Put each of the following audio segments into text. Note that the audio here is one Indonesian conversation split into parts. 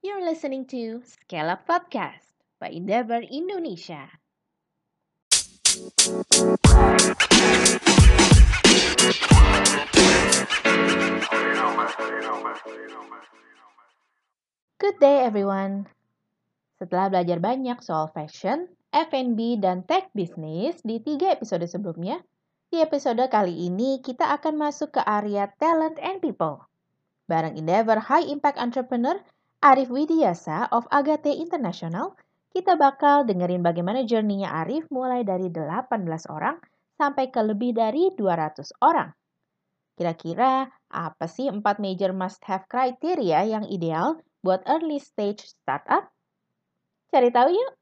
You're listening to Scale Up Podcast by Endeavor Indonesia. Good day everyone. Setelah belajar banyak soal fashion, F&B, dan tech business di tiga episode sebelumnya, di episode kali ini kita akan masuk ke area talent and people. Bareng Endeavor High Impact Entrepreneur Arif Widiasa of Agate International, kita bakal dengerin bagaimana journey-nya Arif mulai dari 18 orang sampai ke lebih dari 200 orang. Kira-kira apa sih empat major must-have criteria yang ideal buat early stage startup? Cari tahu yuk!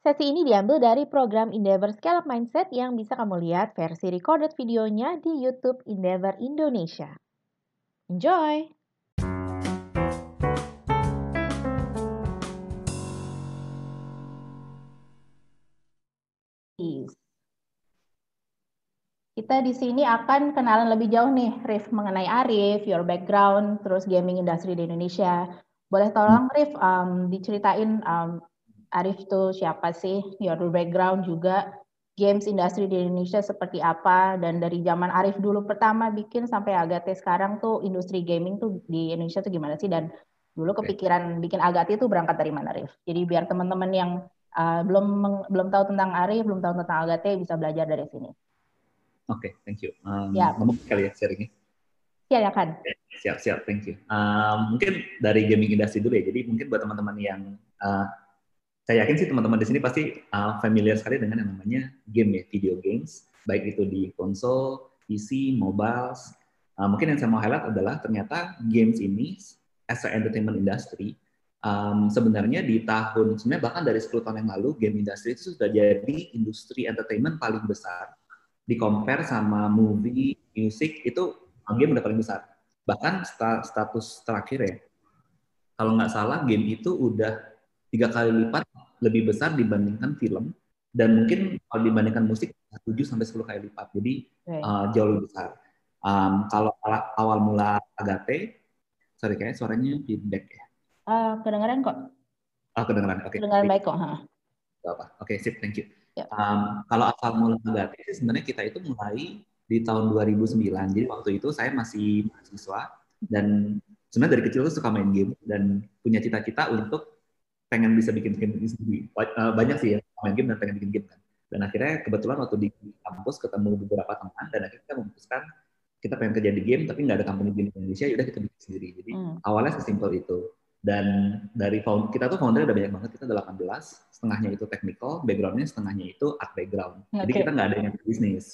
Sesi ini diambil dari program Endeavor Scale Up Mindset yang bisa kamu lihat versi recorded videonya di YouTube Endeavor Indonesia. Enjoy! Kita di sini akan kenalan lebih jauh nih, Rif, mengenai Arif, your background, terus gaming industry di Indonesia. Boleh tolong, Rif, um, diceritain um, Arif itu siapa sih, your background juga, games industry di Indonesia seperti apa, dan dari zaman Arif dulu pertama bikin sampai Agate sekarang tuh industri gaming tuh di Indonesia tuh gimana sih, dan dulu kepikiran bikin Agate itu berangkat dari mana, Rif? Jadi biar teman-teman yang uh, belum belum tahu tentang Arif, belum tahu tentang Agate bisa belajar dari sini. Oke, okay, thank you. Um, ya. Ngomong kali ya sharingnya. Silakan. Siap, siap, thank you. Um, mungkin dari gaming industry dulu ya. Jadi mungkin buat teman-teman yang uh, saya yakin sih teman-teman di sini pasti uh, familiar sekali dengan yang namanya game ya, video games, baik itu di konsol, PC, mobile. Uh, mungkin yang saya mau highlight adalah ternyata games ini as a entertainment industry um, sebenarnya di tahun sebenarnya bahkan dari 10 tahun yang lalu game industry itu sudah jadi industri entertainment paling besar di compare sama movie, music itu game udah paling besar. Bahkan status terakhir ya, kalau nggak salah game itu udah tiga kali lipat lebih besar dibandingkan film dan mungkin kalau dibandingkan musik 7 sampai 10 kali lipat. Jadi uh, jauh lebih besar. Um, kalau awal mula Agate, sorry kayak suaranya feedback ya. Uh, kedengaran kok. Oh, kedengaran. Oke. Okay. Kedengaran baik kok. Ha. Apa. Oke, okay, sip. Thank you. Um, kalau asal mula negatif sih sebenarnya kita itu mulai di tahun 2009. Jadi waktu itu saya masih mahasiswa dan sebenarnya dari kecil tuh suka main game dan punya cita-cita untuk pengen bisa bikin game sendiri. Eh, banyak sih yang main game dan pengen bikin game kan. Dan akhirnya kebetulan waktu di kampus ketemu beberapa teman dan akhirnya kita memutuskan kita pengen kerja di game tapi nggak ada company game di Indonesia, yaudah kita bikin sendiri. Jadi hmm. awalnya sesimpel itu. Dan dari found, kita tuh founder udah banyak banget, kita 18, setengahnya itu technical, backgroundnya setengahnya itu art background. Okay. Jadi kita nggak ada yang bisnis.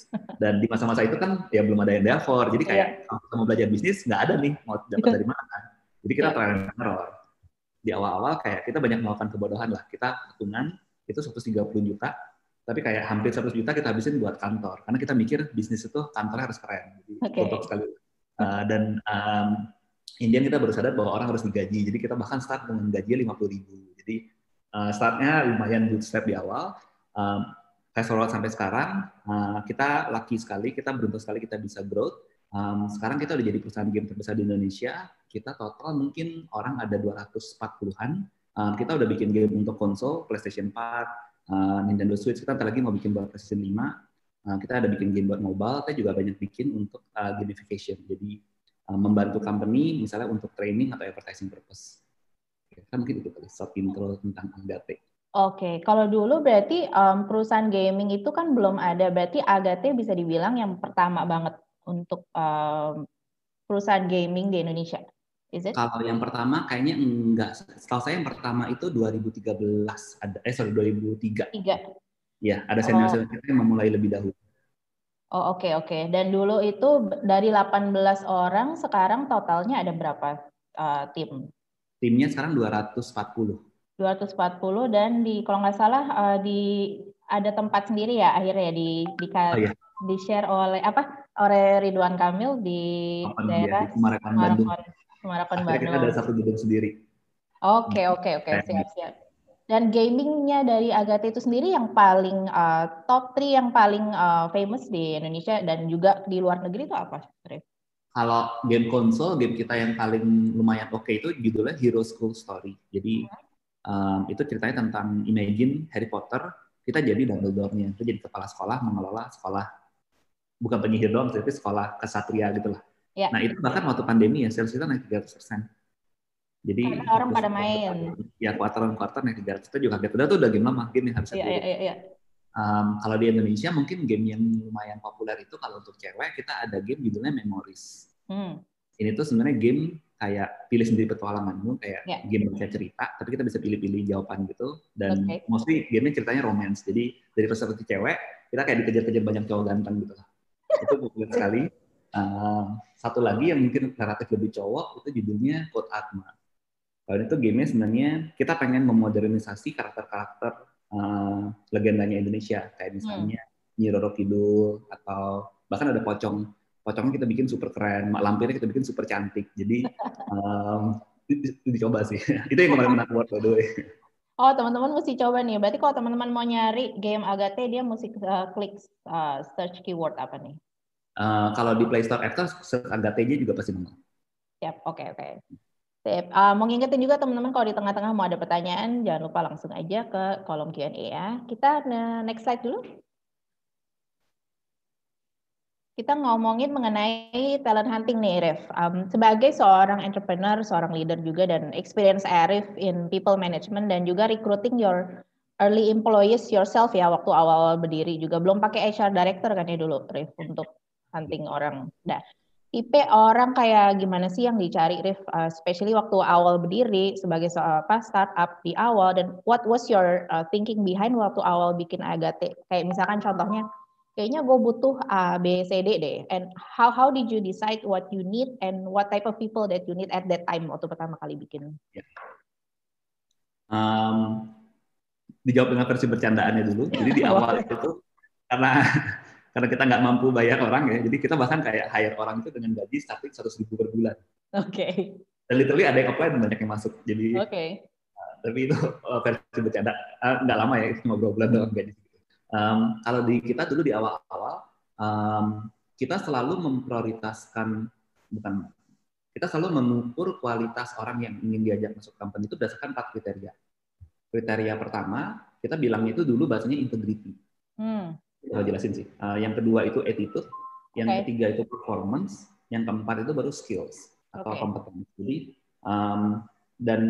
Dan di masa-masa itu kan ya belum ada yang Endeavor, jadi kayak yeah. kalau kita mau belajar bisnis nggak ada nih mau dapat dari mana kan. Jadi kita yeah. trial and error. Di awal-awal kayak kita banyak melakukan kebodohan lah. Kita patungan itu 130 juta, tapi kayak hampir 100 juta kita habisin buat kantor. Karena kita mikir bisnis itu kantornya harus keren. Jadi okay. sekali. Uh, dan um, Indian kita baru sadar bahwa orang harus digaji. Jadi kita bahkan start dengan gaji 50 ribu. Jadi uh, startnya lumayan bootstrap di awal. Um, fast forward sampai sekarang, uh, kita lucky sekali, kita beruntung sekali kita bisa growth. Um, sekarang kita udah jadi perusahaan game terbesar di Indonesia. Kita total mungkin orang ada 240-an. Um, kita udah bikin game untuk konsol, PlayStation 4, uh, Nintendo Switch. Kita lagi mau bikin buat PlayStation 5. Uh, kita ada bikin game buat mobile. Kita juga banyak bikin untuk uh, gamification. Jadi membantu company misalnya untuk training atau advertising purpose. Kan mungkin itu kali short intro tentang Agate. Oke, okay. kalau dulu berarti um, perusahaan gaming itu kan belum ada, berarti Agate bisa dibilang yang pertama banget untuk um, perusahaan gaming di Indonesia. Is it? Kalau yang pertama kayaknya enggak. Setahu saya yang pertama itu 2013 ada eh sorry 2003. Tiga. Ya, ada senior senior oh. yang memulai lebih dahulu. Oh oke okay, oke. Okay. Dan dulu itu dari 18 orang, sekarang totalnya ada berapa uh, tim? Timnya sekarang 240. 240 dan di kalau nggak salah uh, di ada tempat sendiri ya akhirnya ya di di, oh, iya. di share oleh apa oleh Ridwan Kamil di oh, daerah iya, Semarakan Bandung. Semarakan Bandung. Kita ada satu gedung sendiri. Oke okay, oke okay, oke okay. siap siap. Dan gamingnya dari Agate itu sendiri yang paling uh, top 3 yang paling uh, famous di Indonesia dan juga di luar negeri itu apa, Rif? kalau game konsol, game kita yang paling lumayan oke okay itu judulnya Hero School Story. Jadi um, itu ceritanya tentang Imagine Harry Potter, kita jadi Dumbledore-nya. Itu jadi kepala sekolah mengelola sekolah bukan penyihir doang, tapi sekolah kesatria gitu lah. Ya. Nah itu bahkan waktu pandemi ya sales kita naik 300 persen. Jadi Karena orang pada main. Ya kuartalan kuartal naik 300 kita juga kaget. Udah tuh udah game lama, game yang harus Iya, iya, iya. Ya. Um, kalau di Indonesia mungkin game yang lumayan populer itu kalau untuk cewek kita ada game judulnya Memories. Hmm. Ini tuh sebenarnya game kayak pilih sendiri petualanganmu kayak yeah. game baca cerita tapi kita bisa pilih-pilih jawaban gitu dan okay. mostly gamenya ceritanya romance jadi dari perspektif cewek kita kayak dikejar-kejar banyak cowok ganteng gitu itu populer sekali uh, satu lagi yang mungkin relatif lebih cowok itu judulnya Code Atma kalau itu gamenya sebenarnya kita pengen memodernisasi karakter-karakter uh, legendanya Indonesia kayak misalnya hmm. Nyi Roro Kidul atau bahkan ada pocong pocongnya kita bikin super keren mak lampirnya kita bikin super cantik jadi um, dicoba sih itu yang kemarin menang award by the way Oh, teman-teman mesti coba nih. Berarti kalau teman-teman mau nyari game Agate, dia mesti uh, klik uh, search keyword apa nih? Uh, kalau di Play Store App Store, search Agate juga pasti menang. Yap, oke, okay, oke. Okay. Uh, mau ngingetin juga teman-teman kalau di tengah-tengah mau ada pertanyaan, jangan lupa langsung aja ke kolom Q&A ya. Kita next slide dulu. Kita ngomongin mengenai talent hunting nih, Ref. Um, sebagai seorang entrepreneur, seorang leader juga, dan experience Arif in people management dan juga recruiting your early employees yourself ya waktu awal berdiri juga. Belum pakai HR director kan ya dulu, Rif, untuk hunting orang. Nah, tipe orang kayak gimana sih yang dicari, Rif? Uh, especially waktu awal berdiri sebagai apa startup di awal dan what was your uh, thinking behind waktu awal bikin Agate? Kayak misalkan contohnya kayaknya gue butuh A, B, C, D deh. And how how did you decide what you need and what type of people that you need at that time waktu pertama kali bikin? Yeah. Um, dijawab dengan versi bercandaannya dulu. Jadi di awal itu karena karena kita nggak mampu bayar orang ya, jadi kita bahkan kayak hire orang itu dengan gaji starting seratus ribu per bulan. Oke. Okay. Dan literally ada yang apply dan banyak yang masuk. Jadi. Oke. Okay. Uh, tapi itu uh, versi bercanda. Uh, nggak lama ya, ngobrol bulan doang gaji Um, kalau di kita dulu di awal-awal, um, kita selalu memprioritaskan bukan kita selalu mengukur kualitas orang yang ingin diajak masuk company itu berdasarkan empat kriteria. Kriteria pertama, kita bilangnya itu dulu bahasanya integrity. Hmm. Kita jelasin sih. Uh, yang kedua itu attitude, yang okay. ketiga itu performance, yang keempat itu baru skills atau okay. kompetensi. Jadi um, dan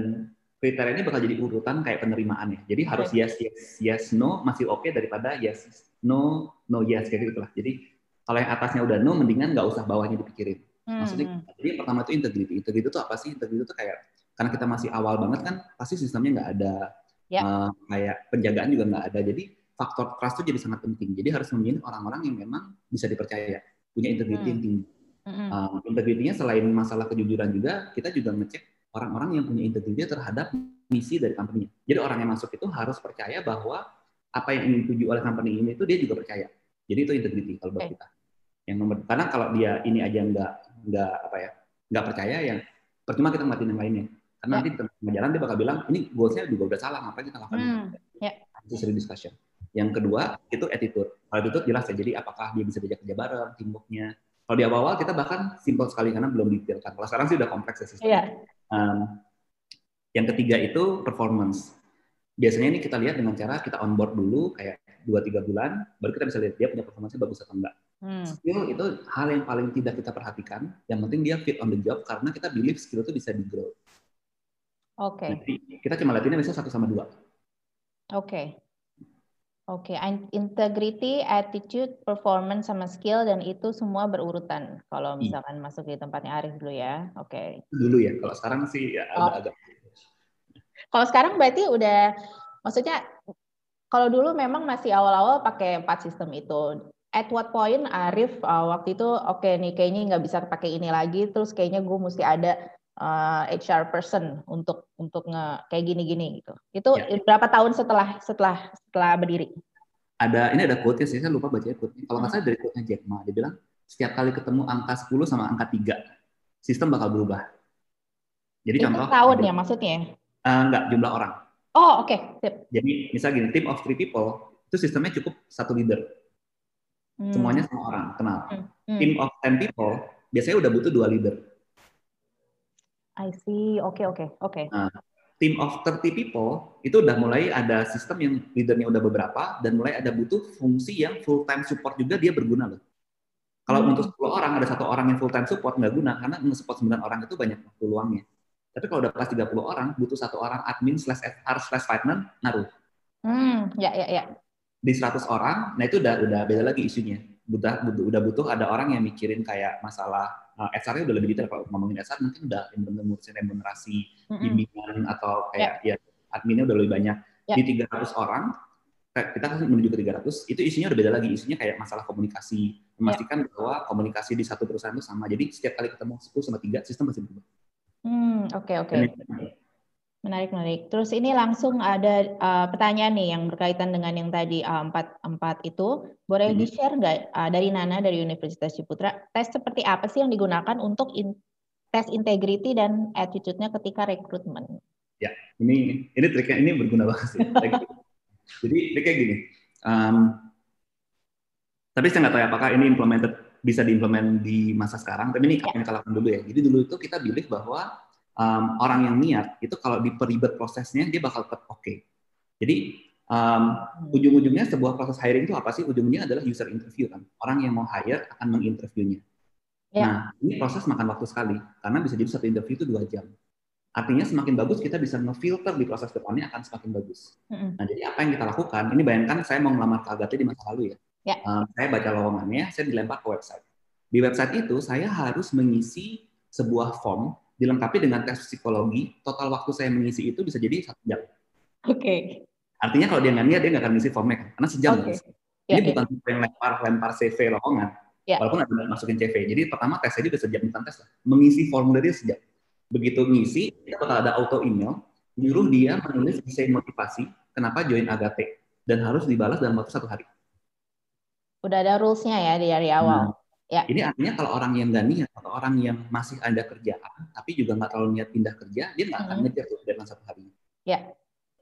kriteria ini bakal jadi urutan kayak penerimaan ya. Jadi harus yes yes yes no masih oke okay daripada yes no no yes kayak gitu lah. Jadi kalau yang atasnya udah no mendingan nggak usah bawahnya dipikirin. Hmm. Maksudnya jadi yang pertama itu integrity. Integrity itu apa sih? Integrity itu kayak karena kita masih awal banget kan pasti sistemnya nggak ada yep. Ya. uh, kayak penjagaan juga nggak ada. Jadi faktor trust itu jadi sangat penting. Jadi harus memilih orang-orang yang memang bisa dipercaya, punya integrity hmm. yang tinggi. Hmm. Uh, integritinya selain masalah kejujuran juga, kita juga ngecek orang-orang yang punya integritas terhadap misi dari company. Jadi orang yang masuk itu harus percaya bahwa apa yang ingin dituju oleh company ini itu dia juga percaya. Jadi itu integrity kalau buat okay. kita. Yang nomor karena kalau dia ini aja nggak nggak apa ya nggak percaya yang percuma kita ngeliatin yang lainnya. Karena yeah. nanti di tengah jalan dia bakal bilang ini goalsnya juga udah salah ngapain kita lakukan hmm. yeah. itu sering discussion. Yang kedua itu attitude. Kalau attitude jelas ya. Jadi apakah dia bisa diajak kerja bareng, teamworknya. Kalau di awal-awal kita bahkan simple sekali karena belum detail kan. Kalau sekarang sih udah kompleks ya sistemnya. Yeah. Um, yang ketiga itu performance. Biasanya ini kita lihat dengan cara kita onboard dulu kayak 2-3 bulan, baru kita bisa lihat dia punya performance bagus atau enggak. Hmm. Skill itu hal yang paling tidak kita perhatikan. Yang penting dia fit on the job karena kita believe skill itu bisa di grow. Oke. Okay. Jadi kita cuma lihatinnya bisa satu sama dua. Oke. Okay. Oke, okay. integrity, attitude, performance, sama skill dan itu semua berurutan. Kalau iya. misalkan hmm. masuk di tempatnya Arif dulu ya, oke. Okay. Dulu ya, kalau sekarang sih ya oh. agak. Kalau sekarang berarti udah, maksudnya kalau dulu memang masih awal-awal pakai empat sistem itu. At what point Arif uh, waktu itu oke okay nih kayaknya nggak bisa pakai ini lagi, terus kayaknya gue mesti ada uh, eh, HR person untuk untuk nge kayak gini-gini gitu. Itu ya. berapa tahun setelah setelah setelah berdiri? Ada ini ada quote sih, saya lupa baca quote Kalau nggak hmm. salah dari quote-nya Jack Ma, dia bilang setiap kali ketemu angka 10 sama angka 3, sistem bakal berubah. Jadi Itu contoh tahun ya maksudnya? Uh, enggak, jumlah orang. Oh, oke. Okay. Jadi misal gini, team of three people itu sistemnya cukup satu leader. Hmm. Semuanya sama orang, kenal. Hmm. Hmm. Team of ten people biasanya udah butuh dua leader. I see. Oke, okay, oke, okay, oke. Okay. Nah, team of 30 people itu udah mulai ada sistem yang leadernya udah beberapa dan mulai ada butuh fungsi yang full time support juga dia berguna loh. Kalau hmm. untuk 10 orang ada satu orang yang full time support nggak guna karena nge-support 9 orang itu banyak peluangnya. Tapi kalau udah pas 30 orang butuh satu orang admin slash HR slash finance ngaruh. Hmm, ya ya ya. Di 100 orang, nah itu udah udah beda lagi isunya. Udah butuh, udah butuh ada orang yang mikirin kayak masalah uh, eh, HR-nya udah lebih detail kalau ngomongin HR mungkin udah yang benar ngurusin remunerasi mm-hmm. bimbingan atau kayak yeah. ya adminnya udah lebih banyak yeah. di 300 orang kita kan menuju ke 300 itu isinya udah beda lagi isinya kayak masalah komunikasi memastikan yeah. bahwa komunikasi di satu perusahaan itu sama jadi setiap kali ketemu 10 sama 3 sistem masih berubah. Hmm, oke okay, oke. Okay. Menarik, menarik. Terus ini langsung ada uh, pertanyaan nih yang berkaitan dengan yang tadi uh, empat empat itu. Boleh hmm. di-share nggak uh, dari Nana dari Universitas Ciputra tes seperti apa sih yang digunakan untuk in, tes integrity dan attitude-nya ketika rekrutmen? Ya, ini ini triknya ini berguna banget sih. Jadi triknya gini. Um, tapi saya nggak tahu ya apakah ini implemented bisa diimplement di masa sekarang. Tapi ini ya. yang kita lakukan dulu ya. Jadi dulu itu kita pilih bahwa um, orang yang niat itu kalau diperibet prosesnya dia bakal oke. Okay. Jadi um, ujung-ujungnya sebuah proses hiring itu apa sih? Ujungnya adalah user interview kan. Orang yang mau hire akan menginterviewnya. Ya. Nah ini proses makan waktu sekali karena bisa jadi satu interview itu dua jam. Artinya semakin bagus kita bisa ngefilter di proses depannya akan semakin bagus. Mm-hmm. Nah jadi apa yang kita lakukan? Ini bayangkan saya mau ngelamar ke Agatha di masa lalu ya. Yeah. Um, saya baca lowongannya, saya dilempar ke website. Di website itu saya harus mengisi sebuah form dilengkapi dengan tes psikologi, total waktu saya mengisi itu bisa jadi satu jam. Oke. Okay. Artinya kalau dia nggak niat, dia nggak akan ngisi formnya kan, karena sejam. Okay. Ya, Ini ya, bukan ya. yang lempar lempar CV lowongan, ya. walaupun ada masukin CV. Jadi pertama tesnya juga sejam bukan tes lah, mengisi formulirnya sejam. Begitu ngisi, kita bakal ada auto email, nyuruh dia menulis essay motivasi kenapa join Agate dan harus dibalas dalam waktu satu hari. Udah ada rules-nya ya dari awal. Hmm. Ya. Ini artinya kalau orang yang nggak niat atau orang yang masih ada kerjaan tapi juga nggak terlalu niat pindah kerja, dia nggak akan hmm. ngejar tuh dalam satu hari. Ya.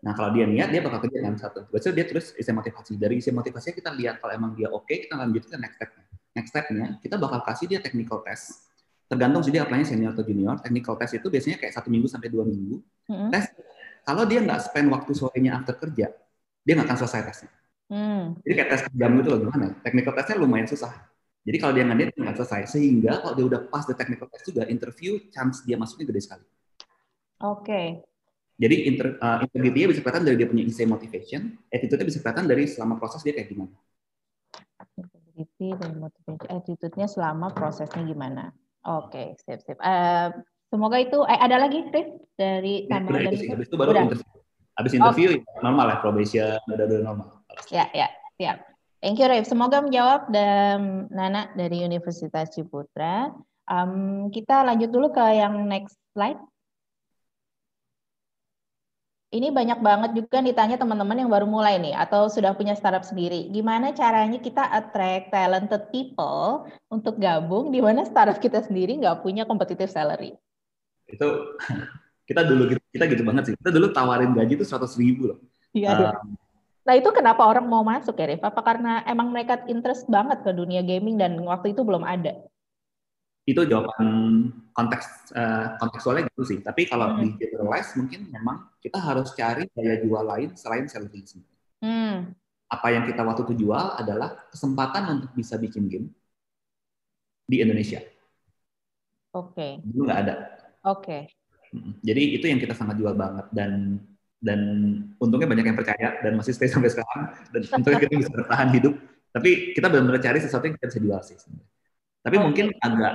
Nah kalau dia niat, dia bakal kerja dalam satu. Biasanya dia terus isi motivasi. Dari isi motivasinya kita lihat kalau emang dia oke, okay, kita lanjut ke next step-nya. Next step-nya, kita bakal kasih dia technical test. Tergantung sih dia apply senior atau junior. Technical test itu biasanya kayak satu minggu sampai dua minggu. Hmm. Tes, kalau dia nggak spend waktu sorenya after kerja, dia nggak akan selesai tesnya. Hmm. Jadi kayak tes jam itu loh gimana? Technical testnya lumayan susah jadi kalau dia nggak nggak selesai. Sehingga kalau dia udah pas the technical test juga, interview chance dia masuknya gede sekali. Oke. Okay. Jadi inter, uh, integrity bisa kelihatan dari dia punya essay motivation, attitude-nya bisa kelihatan dari selama proses dia kayak gimana. Integrity dan motivation, attitude-nya selama prosesnya gimana. Oke, okay, sip, sip. Uh, semoga itu, eh, ada lagi, Rif? Dari ya, tambahan dari itu. Habis itu baru udah. interview. Habis interview, okay. Ya, normal ya, probation, udah, udah normal. Ya, ya, siap. Thank you, Rif. Semoga menjawab dan Nana dari Universitas Ciputra. Um, kita lanjut dulu ke yang next slide. Ini banyak banget juga ditanya teman-teman yang baru mulai nih atau sudah punya startup sendiri. Gimana caranya kita attract talented people untuk gabung di mana startup kita sendiri nggak punya competitive salary? Itu kita dulu kita gitu banget sih. Kita dulu tawarin gaji itu seratus ribu loh. Iya. Um, Nah itu kenapa orang mau masuk ya, Rif? Apa karena emang mereka interest banget ke dunia gaming dan waktu itu belum ada? Itu jawaban konteks uh, kontekstualnya gitu sih. Tapi kalau hmm. di generalize mungkin memang kita harus cari daya jual lain selain salary Hmm. Apa yang kita waktu itu jual adalah kesempatan untuk bisa bikin game di Indonesia. Oke. Okay. Dulu nggak ada. Oke. Okay. Jadi itu yang kita sangat jual banget dan dan untungnya banyak yang percaya dan masih stay sampai sekarang dan untungnya kita bisa bertahan hidup tapi kita benar-benar cari sesuatu yang kita bisa jual sih sebenarnya. tapi oh. mungkin agak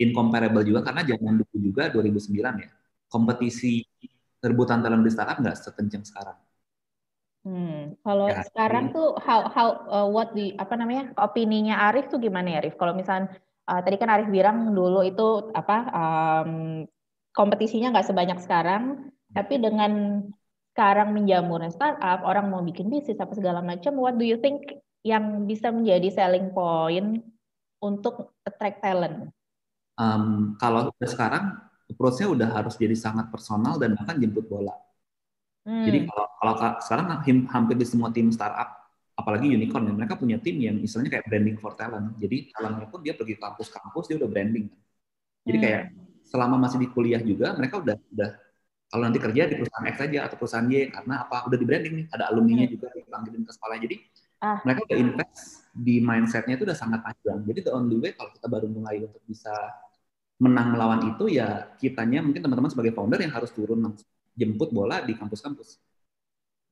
incomparable juga karena zaman dulu juga 2009 ya kompetisi rebutan dalam di startup nggak sekencang sekarang Hmm, kalau ya, sekarang tuh how how uh, what di apa namanya opininya Arif tuh gimana ya Arif? Kalau misalnya uh, tadi kan Arif bilang dulu itu apa um, kompetisinya nggak sebanyak sekarang, tapi dengan sekarang menjamurnya startup, orang mau bikin bisnis apa segala macam, what do you think yang bisa menjadi selling point untuk attract talent? Um, kalau sekarang approach-nya udah harus jadi sangat personal dan bahkan jemput bola. Hmm. Jadi kalau, kalau sekarang hampir di semua tim startup, apalagi unicorn, ya, mereka punya tim yang misalnya kayak branding for talent. Jadi talentnya pun dia pergi kampus-kampus, dia udah branding. Jadi hmm. kayak selama masih di kuliah juga mereka udah udah kalau nanti kerja di perusahaan X saja atau perusahaan Y karena apa udah di branding nih ada alumni-nya hmm. juga dipanggilin ke sekolah. Jadi ah. mereka udah invest di mindsetnya itu udah sangat panjang. Jadi the only way kalau kita baru mulai untuk bisa menang melawan itu ya kitanya mungkin teman-teman sebagai founder yang harus turun jemput bola di kampus-kampus.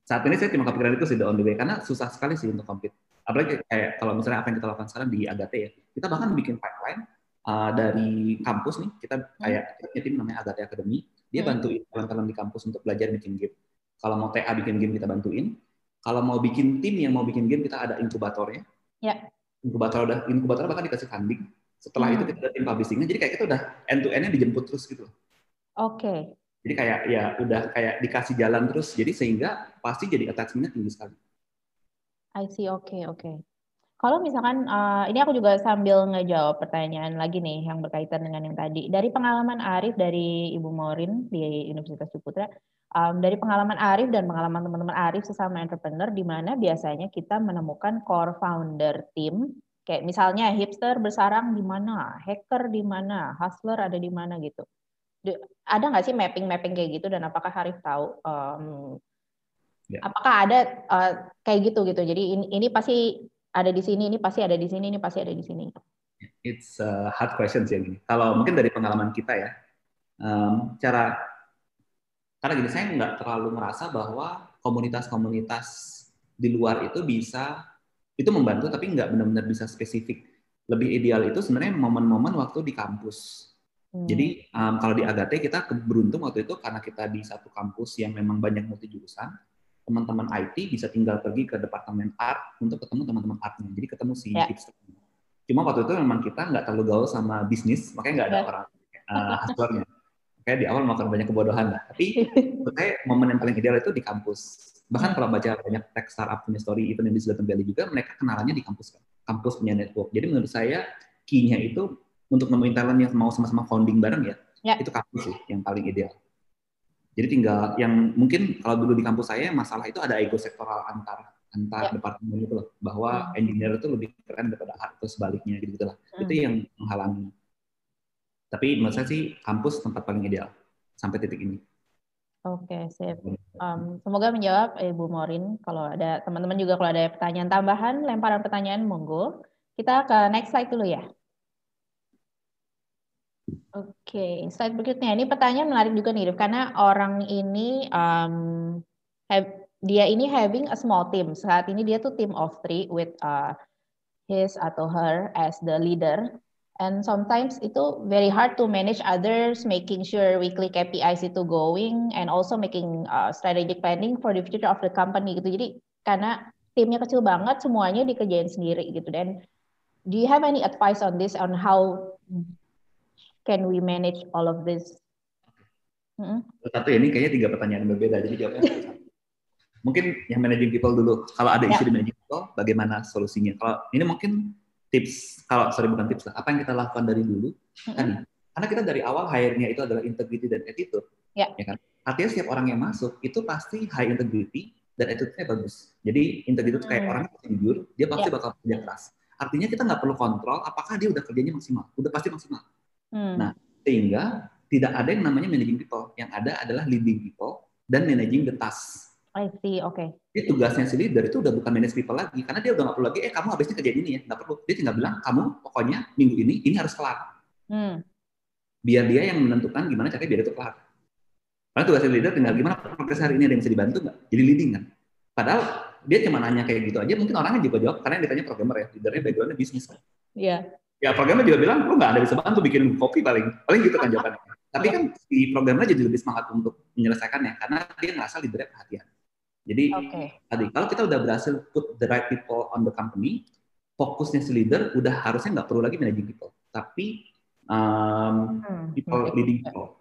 Saat ini saya cuma kepikiran itu sih the only way. Karena susah sekali sih untuk compete. Apalagi kayak kalau misalnya apa yang kita lakukan sekarang di Agate ya. Kita bahkan bikin pipeline uh, dari kampus nih. Kita hmm. kayak punya tim namanya Agate Academy dia hmm. bantuin teman-teman di kampus untuk belajar bikin game kalau mau TA bikin game kita bantuin kalau mau bikin tim yang mau bikin game kita ada inkubatornya ya. inkubator udah inkubator bahkan dikasih funding setelah hmm. itu kita ada tim publishingnya jadi kayak kita udah end to endnya dijemput terus gitu oke okay. jadi kayak ya udah kayak dikasih jalan terus jadi sehingga pasti jadi attachmentnya tinggi sekali I see, oke okay, oke. Okay. Kalau misalkan, uh, ini aku juga sambil ngejawab pertanyaan lagi nih yang berkaitan dengan yang tadi. Dari pengalaman Arif dari Ibu Morin di Universitas Ciputra, um, dari pengalaman Arif dan pengalaman teman-teman Arif sesama entrepreneur, di mana biasanya kita menemukan core founder team, kayak misalnya hipster bersarang di mana, hacker di mana, hustler ada di mana gitu. ada nggak sih mapping-mapping kayak gitu dan apakah Arif tahu um, Yeah. Apakah ada uh, kayak gitu gitu? Jadi ini, ini pasti ada di sini, ini pasti ada di sini, ini pasti ada di sini. It's a hard question sih ini. Kalau mungkin dari pengalaman kita ya, um, cara karena gini saya nggak terlalu merasa bahwa komunitas-komunitas di luar itu bisa itu membantu tapi nggak benar-benar bisa spesifik. Lebih ideal itu sebenarnya momen-momen waktu di kampus. Hmm. Jadi um, kalau di Agate kita beruntung waktu itu karena kita di satu kampus yang memang banyak multi jurusan teman-teman IT bisa tinggal pergi ke departemen art untuk ketemu teman-teman artnya. Jadi ketemu si yeah. hipster. Cuma waktu itu memang kita nggak terlalu gaul sama bisnis, makanya nggak ada yeah. orang uh, hustlernya. Kayak di awal melakukan banyak kebodohan lah. Tapi menurut saya momen yang paling ideal itu di kampus. Bahkan kalau baca banyak tech startup punya story, even yang di Silicon Valley juga, mereka kenalannya di kampus kan. Kampus punya network. Jadi menurut saya key-nya itu untuk nemuin talent yang mau sama-sama founding bareng ya, yeah. itu kampus sih yang paling ideal. Jadi tinggal yang mungkin kalau dulu di kampus saya masalah itu ada ego sektoral antar antar ya. departemen itu loh bahwa hmm. engineer itu lebih keren daripada art atau sebaliknya gitu, -gitu lah. Hmm. Itu yang menghalangi. Tapi menurut saya sih kampus tempat paling ideal sampai titik ini. Oke, okay, sip. Um, semoga menjawab Ibu Morin. Kalau ada teman-teman juga kalau ada pertanyaan tambahan, lemparan pertanyaan monggo. Kita ke next slide dulu ya. Oke, slide berikutnya. Ini pertanyaan menarik juga nih, karena orang ini um, have, dia ini having a small team. Saat ini dia tuh team of three with uh, his atau her as the leader. And sometimes itu very hard to manage others, making sure weekly KPIs itu going, and also making uh, strategic planning for the future of the company gitu. Jadi karena timnya kecil banget, semuanya dikerjain sendiri gitu. Dan do you have any advice on this on how can we manage all of this? Hmm? Satu ini kayaknya tiga pertanyaan berbeda, jadi jawabnya. Mungkin yang managing people dulu. Kalau ada isu ya. di managing people, bagaimana solusinya? Kalau ini mungkin tips, kalau sorry bukan tips lah, apa yang kita lakukan dari dulu hmm. tadi. Karena kita dari awal hire-nya itu adalah integrity dan attitude. Ya. ya kan? Artinya setiap orang yang masuk itu pasti high integrity dan attitude-nya bagus. Jadi integrity itu kayak hmm. orang yang jujur, dia pasti ya. bakal kerja keras. Artinya kita nggak perlu kontrol apakah dia udah kerjanya maksimal. Udah pasti maksimal. Hmm. Nah, sehingga tidak ada yang namanya managing people. Yang ada adalah leading people dan managing the task. I see, oke. Okay. Jadi tugasnya si leader itu udah bukan manage people lagi, karena dia udah nggak perlu lagi, eh kamu habisnya kerja ini ya, nggak perlu. Dia tinggal bilang, kamu pokoknya minggu ini, ini harus kelar. Hmm. Biar dia yang menentukan gimana caranya biar itu kelar. Karena tugasnya leader tinggal gimana progres hari ini ada yang bisa dibantu nggak? Jadi leading kan. Padahal dia cuma nanya kayak gitu aja, mungkin orangnya juga jawab, karena yang ditanya programmer ya, leadernya backgroundnya bisnis kan. Iya. Yeah ya programnya juga bilang lu nggak ada bisa bantu bikin kopi paling paling gitu kan jawabannya tapi kan si programnya jadi lebih semangat untuk menyelesaikannya karena dia ngerasa leadernya perhatian jadi okay. tadi kalau kita udah berhasil put the right people on the company fokusnya si leader udah harusnya nggak perlu lagi managing people tapi um, people hmm. leading people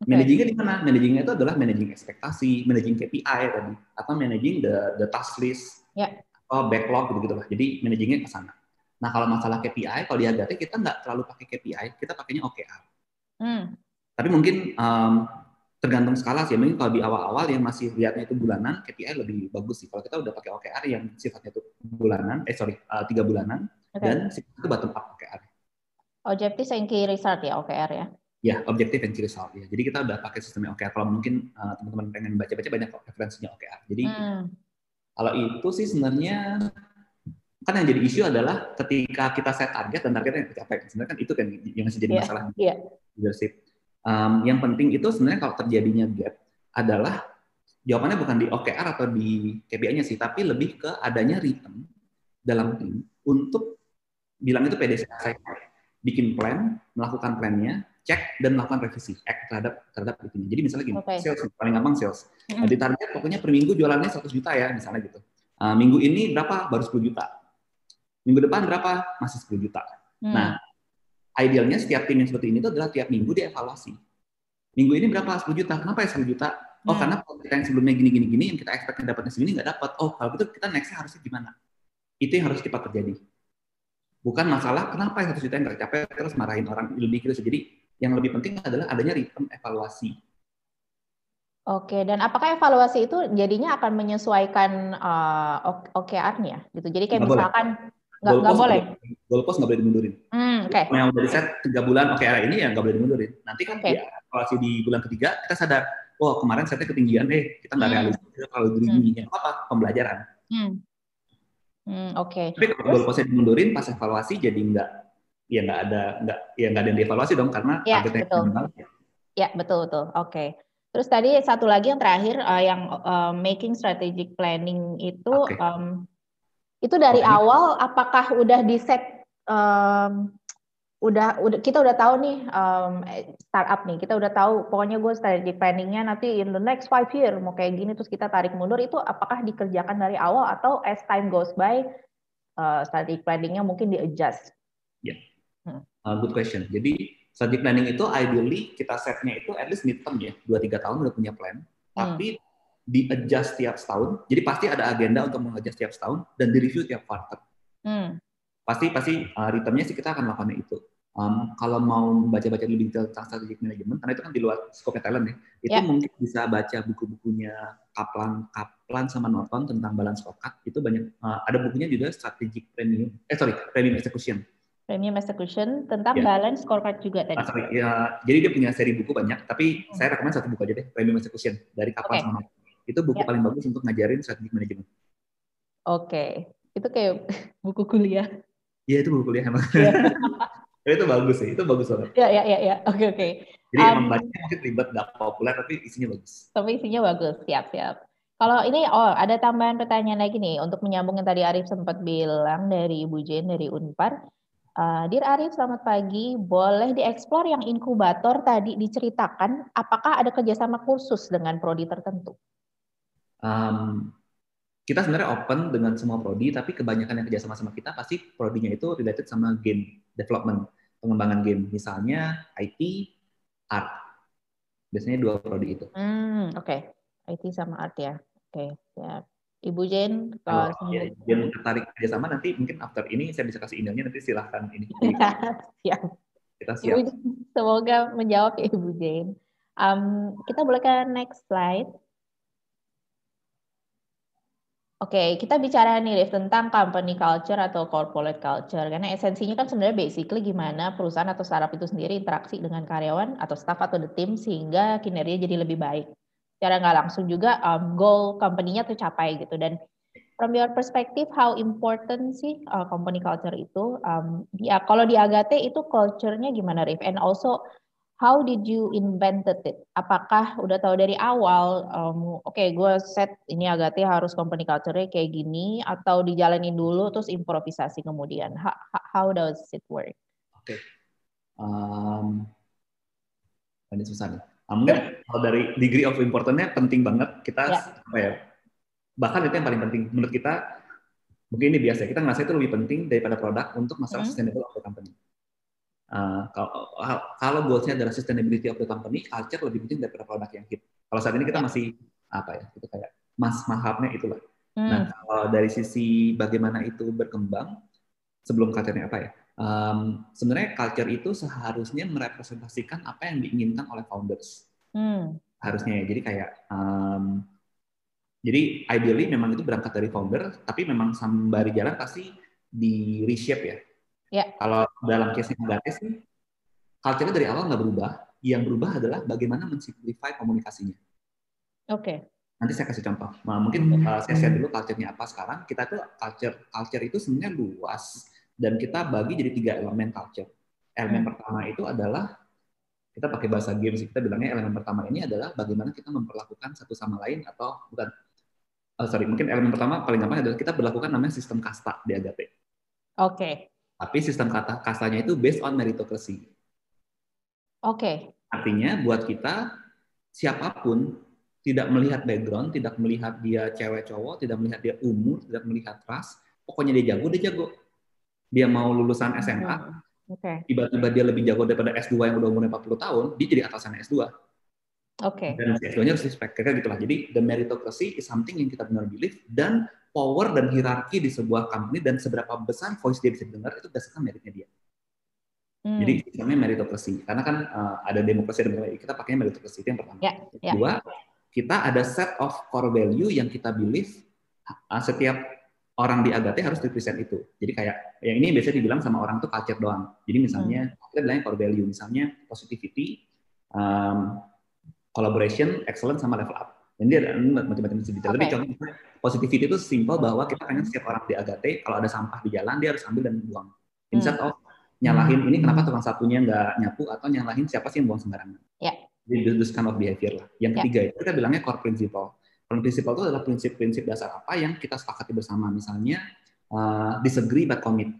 Okay. Managingnya di mana? Managingnya itu adalah managing ekspektasi, managing KPI tadi, atau managing the the task list, yeah. atau backlog gitu gitu lah. Jadi managingnya ke sana. Nah kalau masalah KPI, kalau di Agate kita nggak terlalu pakai KPI, kita pakainya OKR. Hmm. Tapi mungkin um, tergantung skala sih. Mungkin kalau di awal-awal yang masih lihatnya itu bulanan, KPI lebih bagus sih. Kalau kita udah pakai OKR yang sifatnya itu bulanan, eh sorry, uh, tiga bulanan, okay. dan sifatnya itu bottom up OKR. Objective and key result ya OKR ya. Ya, objective and key result ya. Jadi kita udah pakai sistemnya OKR. Kalau mungkin uh, teman-teman pengen baca-baca banyak referensinya OKR. Jadi hmm. kalau itu sih sebenarnya kan yang jadi isu adalah ketika kita set target dan targetnya tercapai. Sebenarnya kan itu kan yang masih jadi yeah. masalah yeah. leadership. Um, yang penting itu sebenarnya kalau terjadinya gap adalah jawabannya bukan di OKR atau di KPI-nya sih, tapi lebih ke adanya rhythm dalam tim untuk bilang itu PDC bikin plan, melakukan plannya, cek dan melakukan revisi act terhadap terhadap itu. Jadi misalnya gini, okay. sales paling gampang sales. Mm. Di target pokoknya per minggu jualannya 100 juta ya misalnya gitu. Uh, minggu ini berapa? Baru 10 juta. Minggu depan berapa? Masih 10 juta. Mm. Nah, idealnya setiap tim yang seperti ini itu adalah tiap minggu dievaluasi. Minggu ini berapa? 10 juta. Kenapa ya 10 juta? Oh, hmm. karena kita yang sebelumnya gini-gini gini yang kita expect dapatnya segini nggak dapat. Oh, kalau gitu kita nextnya harusnya gimana? Itu yang harus cepat terjadi. Bukan masalah kenapa yang satu juta yang nggak capai terus marahin orang lebih gitu. Jadi yang lebih penting adalah adanya ritme evaluasi. Oke, dan apakah evaluasi itu jadinya akan menyesuaikan uh, OKR-nya gitu? Jadi kayak gak misalkan nggak nggak boleh. Goalpost nggak boleh dimundurin. Hmm, Oke. Okay. Yang udah di set tiga bulan OKR ini ya nggak boleh dimundurin. Nanti kan okay. ya, evaluasi di bulan ketiga kita sadar, oh kemarin setnya ketinggian, eh kita nggak hmm. realistis, kita terlalu greedy. Hmm. Apa? Pembelajaran. Hmm. Hmm, Oke. Okay. Tapi kalau goalpostnya dimundurin pas evaluasi jadi nggak ya nggak ada nggak ya nggak ada yang dievaluasi dong karena ya, targetnya betul. Minimal, ya. ya betul betul oke okay. terus tadi satu lagi yang terakhir uh, yang uh, making strategic planning itu okay. um, itu dari okay. awal apakah udah di set um, udah udah kita udah tahu nih um, startup nih kita udah tahu pokoknya gue strategic planningnya nanti in the next five year mau kayak gini terus kita tarik mundur itu apakah dikerjakan dari awal atau as time goes by uh, strategic planningnya mungkin di adjust? Ya, Uh, good question. Jadi strategic planning itu ideally kita setnya itu at least midterm ya, 2-3 tahun udah punya plan. Hmm. Tapi di adjust tiap setahun. Jadi pasti ada agenda untuk mengadjust tiap setahun dan di review tiap quarter. Hmm. Pasti pasti uh, sih kita akan melakukan itu. Um, kalau mau baca-baca lebih detail tentang strategic management, karena itu kan di luar scope talent ya, itu yeah. mungkin bisa baca buku-bukunya Kaplan, Kaplan sama Norton tentang balance scorecard. Itu banyak, uh, ada bukunya juga strategic premium, eh sorry, premium execution Premium Execution tentang ya. balance scorecard juga tadi. Ah, ya, jadi dia punya seri buku banyak, tapi hmm. saya rekomend satu buku aja deh, Premium Execution dari Kapal okay. sama Itu buku ya. paling bagus untuk ngajarin strategic management. Oke, okay. itu kayak buku kuliah. Iya itu buku kuliah emang. Ya. itu bagus sih, itu bagus banget. Iya iya iya, ya. oke oke. Jadi um, emang banyak mungkin ribet, nggak populer, tapi isinya bagus. Tapi isinya bagus, siap siap. Kalau ini, oh ada tambahan pertanyaan lagi nih, untuk menyambung yang tadi Arif sempat bilang dari Ibu Jen dari Unpar Uh, Dir Arif, selamat pagi. Boleh dieksplor yang inkubator tadi diceritakan, apakah ada kerjasama kursus dengan prodi tertentu? Um, kita sebenarnya open dengan semua prodi, tapi kebanyakan yang kerjasama sama kita pasti prodinya itu related sama game development, pengembangan game. Misalnya IT, art. Biasanya dua prodi itu. Hmm, Oke, okay. IT sama art ya. Oke, okay, ya. Ibu Jen, kalau ya, Jen tertarik kerja sama nanti mungkin after ini saya bisa kasih emailnya nanti silahkan ini. siap. Kita siap. Ibu, semoga menjawab ya Ibu Jen. Um, kita boleh ke next slide. Oke, okay, kita bicara nih Rif, tentang company culture atau corporate culture. Karena esensinya kan sebenarnya basically gimana perusahaan atau startup itu sendiri interaksi dengan karyawan atau staff atau the team sehingga kinerja jadi lebih baik. Secara nggak langsung juga um, goal company-nya tercapai gitu. Dan from your perspective how important sih uh, company culture itu? Um, ya kalau di Agate itu culture-nya gimana Rif and also how did you invented it apakah udah tahu dari awal um, oke okay, gue set ini Agate harus company culture-nya kayak gini atau dijalanin dulu terus improvisasi kemudian how, how does it work oke okay. um, ini susah nih mungkin kalau dari degree of importance-nya penting banget kita ya. apa ya bahkan itu yang paling penting menurut kita mungkin ini biasa kita ngerasa itu lebih penting daripada produk untuk masalah hmm. sustainable of the company. Uh, kalau kalau goalsnya adalah sustainability of the company, culture lebih penting daripada produk yang hit. Kalau saat ini kita ya. masih apa ya, itu kayak mas mahabnya itulah. Hmm. Nah, kalau dari sisi bagaimana itu berkembang sebelum culture-nya apa ya? um, sebenarnya culture itu seharusnya merepresentasikan apa yang diinginkan oleh founders. Hmm. Harusnya ya. Jadi kayak um, jadi ideally memang itu berangkat dari founder, tapi memang sambari jalan pasti di reshape ya. Yeah. Kalau dalam case negatif sih, culture dari awal nggak berubah. Yang berubah adalah bagaimana mensimplify komunikasinya. Oke. Okay. Nanti saya kasih contoh. Nah, mungkin uh, saya share dulu culture-nya apa sekarang. Kita tuh culture culture itu sebenarnya luas dan kita bagi jadi tiga elemen culture. Elemen hmm. pertama itu adalah kita pakai bahasa games kita bilangnya elemen pertama ini adalah bagaimana kita memperlakukan satu sama lain atau bukan uh, sorry mungkin elemen pertama paling gampang adalah kita berlakukan namanya sistem kasta di Agape. Oke. Okay. Tapi sistem kata kastanya itu based on meritocracy. Oke. Okay. Artinya buat kita siapa pun tidak melihat background, tidak melihat dia cewek cowok, tidak melihat dia umur, tidak melihat ras, pokoknya dia jago, dia jago. Dia mau lulusan SMA, hmm. Okay. Tiba-tiba dia lebih jago daripada S2 yang udah umurnya 40 tahun, dia jadi atasan S2. Oke. Okay. Dan S2-nya harus respect. Kayak gitu lah. Jadi the meritocracy is something yang kita benar believe dan power dan hierarki di sebuah company dan seberapa besar voice dia bisa dengar itu berdasarkan meritnya dia. Hmm. Jadi namanya meritocracy. Karena kan uh, ada demokrasi dan kita pakainya meritocracy itu yang pertama. Yeah, yeah. Kedua, kita ada set of core value yang kita believe uh, setiap orang di Agate harus represent itu. Jadi kayak yang ini biasanya dibilang sama orang tuh culture doang. Jadi misalnya hmm. kita bilangnya core value, misalnya positivity, um, collaboration, excellence sama level up. Dan dia ada macam-macam detail. Okay. Tapi contohnya positivity itu simple bahwa kita pengen setiap orang di Agate kalau ada sampah di jalan dia harus ambil dan buang. Instead hmm. of nyalahin ini kenapa tukang satunya nggak nyapu atau nyalahin siapa sih yang buang sembarangan. Yeah. Jadi this kind of behavior lah. Yang ya. ketiga yeah. itu kita bilangnya core principle prinsip itu adalah prinsip-prinsip dasar apa yang kita sepakati bersama. Misalnya uh, disagree but commit.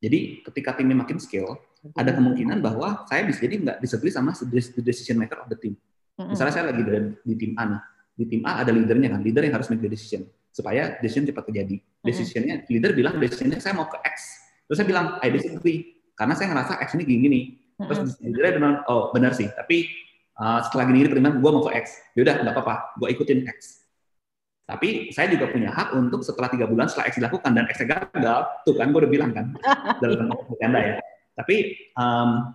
Jadi ketika timnya makin skill, ada kemungkinan bahwa saya bisa jadi nggak disagree sama the decision maker of the team. Misalnya saya lagi di, di tim A, nah di tim A ada leadernya kan, leader yang harus make the decision supaya decision cepat terjadi. Decisionnya leader bilang decisionnya saya mau ke X, terus saya bilang I disagree karena saya ngerasa X ini gini-gini. Terus leadernya bilang oh benar sih, tapi uh, setelah gini gini pertimbangan gue mau ke X. Yaudah nggak apa-apa gue ikutin X. Tapi saya juga punya hak untuk setelah tiga bulan setelah X dilakukan dan X gagal tuh kan gue udah bilang kan dalam anda ya. Tapi um,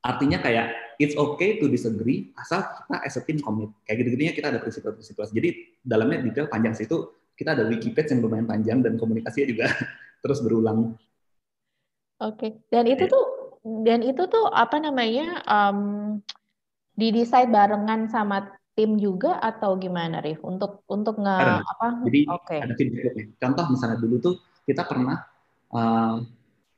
artinya kayak it's okay to disagree asal kita as a team commit. Kayak gitu-gitunya kita ada prinsip-prinsip jadi dalamnya detail panjang sih itu kita ada wiki page yang lumayan panjang dan komunikasinya juga terus berulang. Oke okay. dan itu tuh dan itu tuh apa namanya um, didesain barengan sama tim juga atau gimana Rif? Untuk untuk nge Karena, apa? Jadi okay. ada tim contoh misalnya dulu tuh kita pernah uh,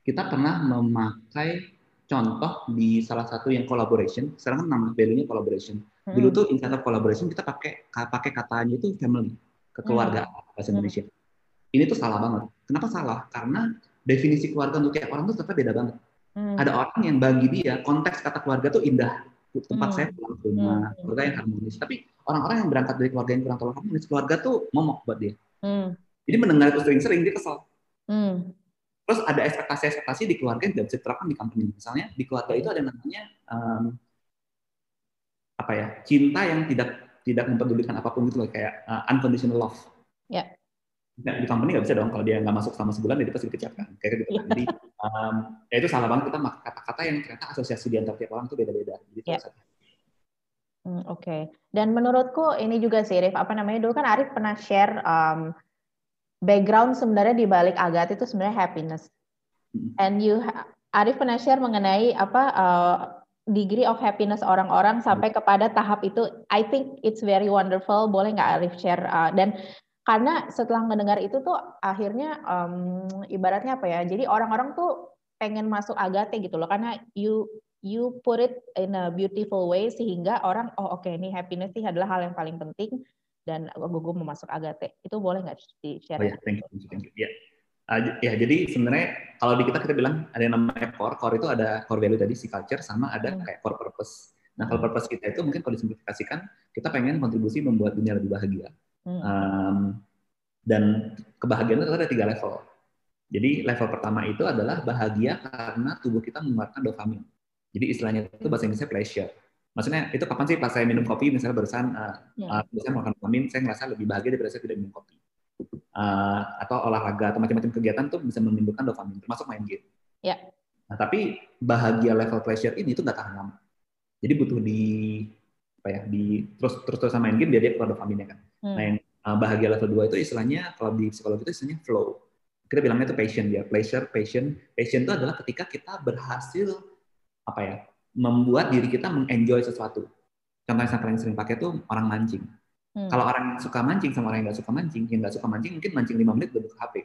kita pernah memakai contoh di salah satu yang collaboration sekarang kan nama value-nya collaboration hmm. dulu tuh instead of collaboration kita pakai pakai katanya itu family kekeluargaan hmm. bahasa Indonesia hmm. ini tuh salah banget kenapa salah karena definisi keluarga untuk tiap orang tuh tetap beda banget hmm. ada orang yang bagi dia konteks kata keluarga tuh indah tempat hmm. saya pulang ke rumah, hmm. keluarga yang harmonis. Tapi orang-orang yang berangkat dari keluarga yang kurang terlalu harmonis, keluarga tuh momok buat dia. Hmm. Jadi mendengar itu sering-sering dia kesel. Hmm. Terus ada ekspektasi-ekspektasi di keluarga yang tidak bisa diterapkan di company. Misalnya di keluarga itu ada namanya um, apa ya cinta yang tidak tidak mempedulikan apa pun gitu loh kayak uh, unconditional love. Ya. Nah, di company nggak bisa dong kalau dia nggak masuk selama sebulan dia pasti dikecapkan kayak gitu. Kan. Jadi um, ya itu salah banget kita kata-kata yang ternyata asosiasi di antara tiap orang itu beda-beda. Jadi yeah. Hmm, Oke. Okay. Dan menurutku ini juga sih, Rif, apa namanya dulu kan Arif pernah share um, background sebenarnya di balik Agat itu sebenarnya happiness. Hmm. And you, Arif pernah share mengenai apa uh, degree of happiness orang-orang sampai kepada tahap itu. I think it's very wonderful. Boleh nggak Arif share? Uh, dan karena setelah mendengar itu tuh akhirnya um, ibaratnya apa ya jadi orang-orang tuh pengen masuk agate gitu loh karena you you put it in a beautiful way sehingga orang oh oke okay, ini happiness sih adalah hal yang paling penting dan gue mau masuk agate itu boleh nggak di share? Oh ya, thank you, thank you. Ya, uh, ya jadi sebenarnya kalau di kita kita bilang ada yang namanya core, core itu ada core value tadi si culture sama ada hmm. kayak core purpose. Nah kalau purpose kita itu mungkin kalau disimplifikasikan kita pengen kontribusi membuat dunia lebih bahagia. Hmm. Um, dan kebahagiaan itu ada tiga level. Jadi level pertama itu adalah bahagia karena tubuh kita mengeluarkan dopamin. Jadi istilahnya itu bahasa Inggrisnya pleasure. Maksudnya itu kapan sih pas saya minum kopi misalnya barusan uh, yeah. uh, makan dopamin, saya ngerasa lebih bahagia daripada saya tidak minum kopi. Uh, atau olahraga atau macam-macam kegiatan tuh bisa menimbulkan dopamin, termasuk main game. Yeah. Nah, tapi bahagia level pleasure ini itu nggak tahan lama. Jadi butuh di apa ya di terus terus terus main game biar dia keluar dopaminnya kan. Hmm. Nah yang uh, bahagia level 2 itu istilahnya kalau di psikologi itu istilahnya flow. kita bilangnya itu passion ya, pleasure, passion. Passion itu adalah ketika kita berhasil apa ya, membuat diri kita mengenjoy sesuatu. Contoh yang paling sering pakai itu orang mancing. Hmm. Kalau orang yang suka mancing sama orang yang nggak suka mancing, yang nggak suka mancing mungkin mancing lima menit udah buka HP,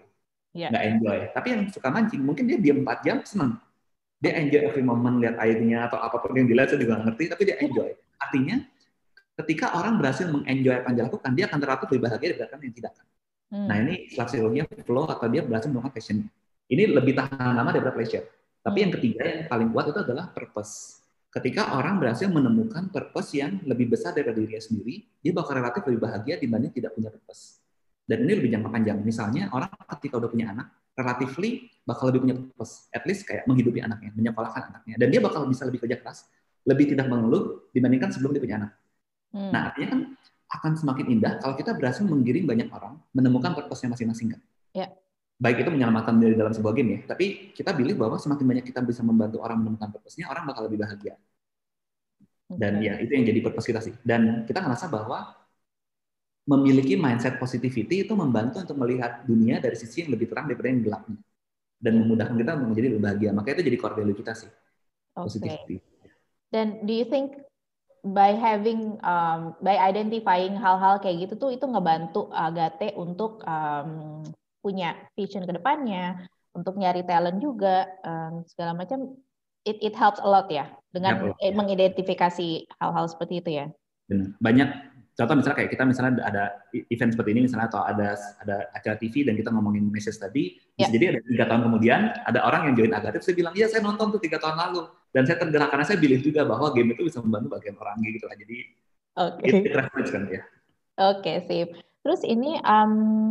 yeah. nggak enjoy. Tapi yang suka mancing mungkin dia diam 4 jam seneng. Dia enjoy every moment lihat airnya atau apa pun yang dilihat saya juga ngerti, tapi dia enjoy. Artinya ketika orang berhasil mengenjoy apa yang dia lakukan, dia akan terlalu lebih bahagia daripada yang tidak. Hmm. Nah ini psikologinya flow atau dia berhasil menemukan passion. Ini lebih tahan lama daripada pleasure. Tapi hmm. yang ketiga yang paling kuat itu adalah purpose. Ketika orang berhasil menemukan purpose yang lebih besar daripada dirinya sendiri, dia bakal relatif lebih bahagia dibanding tidak punya purpose. Dan ini lebih jangka panjang. Misalnya orang ketika udah punya anak, relatively bakal lebih punya purpose. At least kayak menghidupi anaknya, menyekolahkan anaknya. Dan dia bakal bisa lebih kerja keras, lebih tidak mengeluh dibandingkan sebelum dia punya anak. Hmm. Nah artinya kan akan semakin indah kalau kita berhasil menggiring banyak orang menemukan purpose-nya masing-masing kan. Ya. Baik itu menyelamatkan dari dalam sebuah game ya, tapi kita pilih bahwa semakin banyak kita bisa membantu orang menemukan purpose-nya, orang bakal lebih bahagia. Dan ya itu yang jadi purpose kita sih. Dan kita ngerasa bahwa memiliki mindset positivity itu membantu untuk melihat dunia dari sisi yang lebih terang daripada yang gelapnya. Dan memudahkan kita menjadi lebih bahagia. Makanya itu jadi core value kita sih. Okay. Positivity. Dan do you think by having um, by identifying hal-hal kayak gitu tuh itu ngebantu Agate untuk um, punya vision ke depannya, untuk nyari talent juga um, segala macam it it helps a lot ya dengan ya, mengidentifikasi hal-hal seperti itu ya. Banyak contoh misalnya kayak kita misalnya ada event seperti ini misalnya atau ada ada acara TV dan kita ngomongin message tadi, ya. jadi ada tiga tahun kemudian ada orang yang join Agate, saya bilang iya saya nonton tuh tiga tahun lalu dan saya tergerak karena saya pilih juga bahwa game itu bisa membantu bagian orang gitu lah jadi oke okay. kan ya oke okay, sip terus ini um,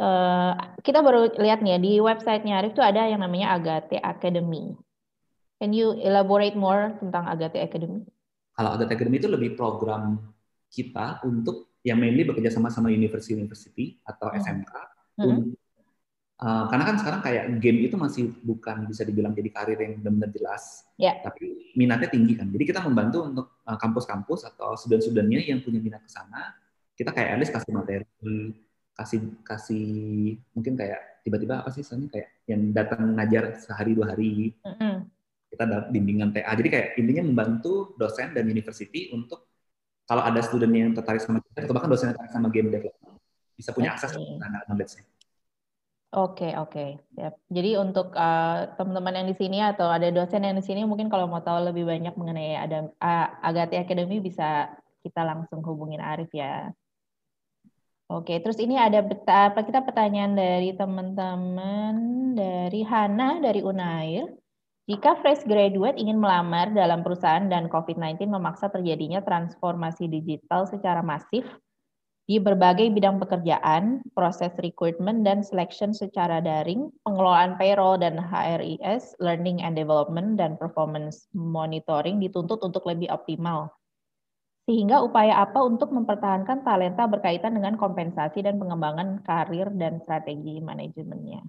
uh, kita baru lihat nih ya di websitenya Arif tuh ada yang namanya Agate Academy can you elaborate more tentang Agate Academy kalau Agate Academy itu lebih program kita untuk yang mainly bekerja sama sama university-university atau hmm. SMK hmm. untuk Uh, karena kan sekarang kayak game itu masih bukan bisa dibilang jadi karir yang benar-benar jelas, yeah. tapi minatnya tinggi kan. Jadi kita membantu untuk uh, kampus-kampus atau student-studentnya yang punya minat ke sana, kita kayak at least kasih materi, kasih kasih mungkin kayak tiba-tiba apa sih soalnya kayak yang datang ngajar sehari dua hari, mm -hmm. kita ada bimbingan TA. Jadi kayak intinya membantu dosen dan university untuk kalau ada student yang tertarik sama game atau bahkan dosen yang tertarik sama game development bisa punya akses ke knowledge-nya. Oke oke, siap. Jadi untuk, uh, teman-teman yang di sini atau ada dosen yang di sini mungkin kalau mau tahu lebih banyak mengenai ada uh, Agate Academy bisa kita langsung hubungin Arif ya. Oke, terus ini ada apa kita pertanyaan dari teman-teman dari Hana dari Unair. Jika fresh graduate ingin melamar dalam perusahaan dan COVID-19 memaksa terjadinya transformasi digital secara masif, di berbagai bidang pekerjaan, proses recruitment dan selection secara daring, pengelolaan payroll dan HRIS, learning and development, dan performance monitoring dituntut untuk lebih optimal. Sehingga upaya apa untuk mempertahankan talenta berkaitan dengan kompensasi dan pengembangan karir dan strategi manajemennya?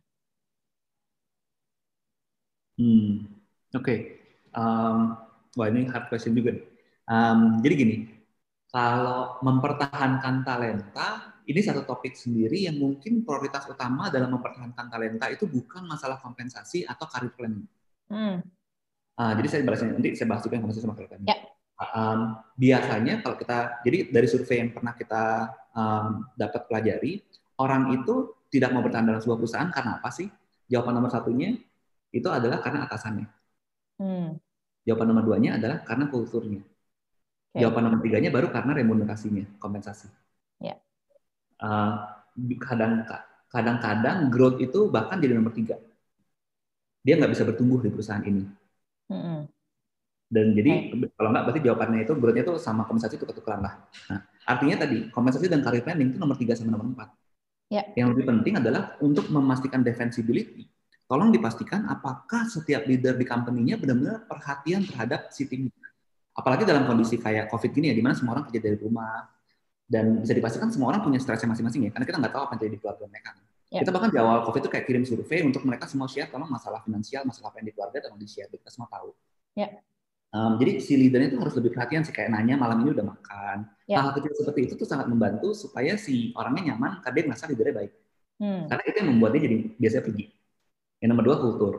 Hmm, oke. Okay. Um, wah ini hard question juga. Um, jadi gini, kalau mempertahankan talenta, ini satu topik sendiri yang mungkin prioritas utama dalam mempertahankan talenta itu bukan masalah kompensasi atau karir planning. Hmm. Uh, jadi saya bahas nanti saya bahas juga yang kompensasi sama karir planning. Yeah. Ya. Um, biasanya kalau kita, jadi dari survei yang pernah kita um, dapat pelajari, orang itu tidak mau bertahan dalam sebuah perusahaan karena apa sih? Jawaban nomor satunya itu adalah karena atasannya. Hmm. Jawaban nomor duanya adalah karena kulturnya. Okay. Jawaban nomor tiganya baru karena remunerasinya, kompensasi. Yeah. Uh, kadang kadang-kadang growth itu bahkan jadi nomor tiga. Dia nggak bisa bertumbuh di perusahaan ini. Mm -hmm. Dan jadi okay. kalau nggak berarti jawabannya itu growth-nya itu sama kompensasi itu ketukeran lah. Nah, artinya tadi kompensasi dan career planning itu nomor tiga sama nomor empat. Yeah. Yang lebih penting adalah untuk memastikan defensibility. Tolong dipastikan apakah setiap leader di company-nya benar-benar perhatian terhadap si tim apalagi dalam kondisi kayak COVID gini ya, di mana semua orang kerja dari rumah, dan bisa dipastikan semua orang punya stresnya masing-masing ya, karena kita nggak tahu apa yang terjadi di keluarga mereka. Ya. Kita bahkan di awal COVID itu kayak kirim survei untuk mereka semua share kalau masalah finansial, masalah apa yang di keluarga, tolong di-share, kita semua tahu. Ya. Um, jadi si leadernya itu harus lebih perhatian sih, kayak nanya malam ini udah makan. Ya. Hal kecil seperti itu tuh sangat membantu supaya si orangnya nyaman, karena dia merasa leadernya baik. Hmm. Karena itu yang membuat dia jadi biasanya pergi. Yang nomor dua kultur.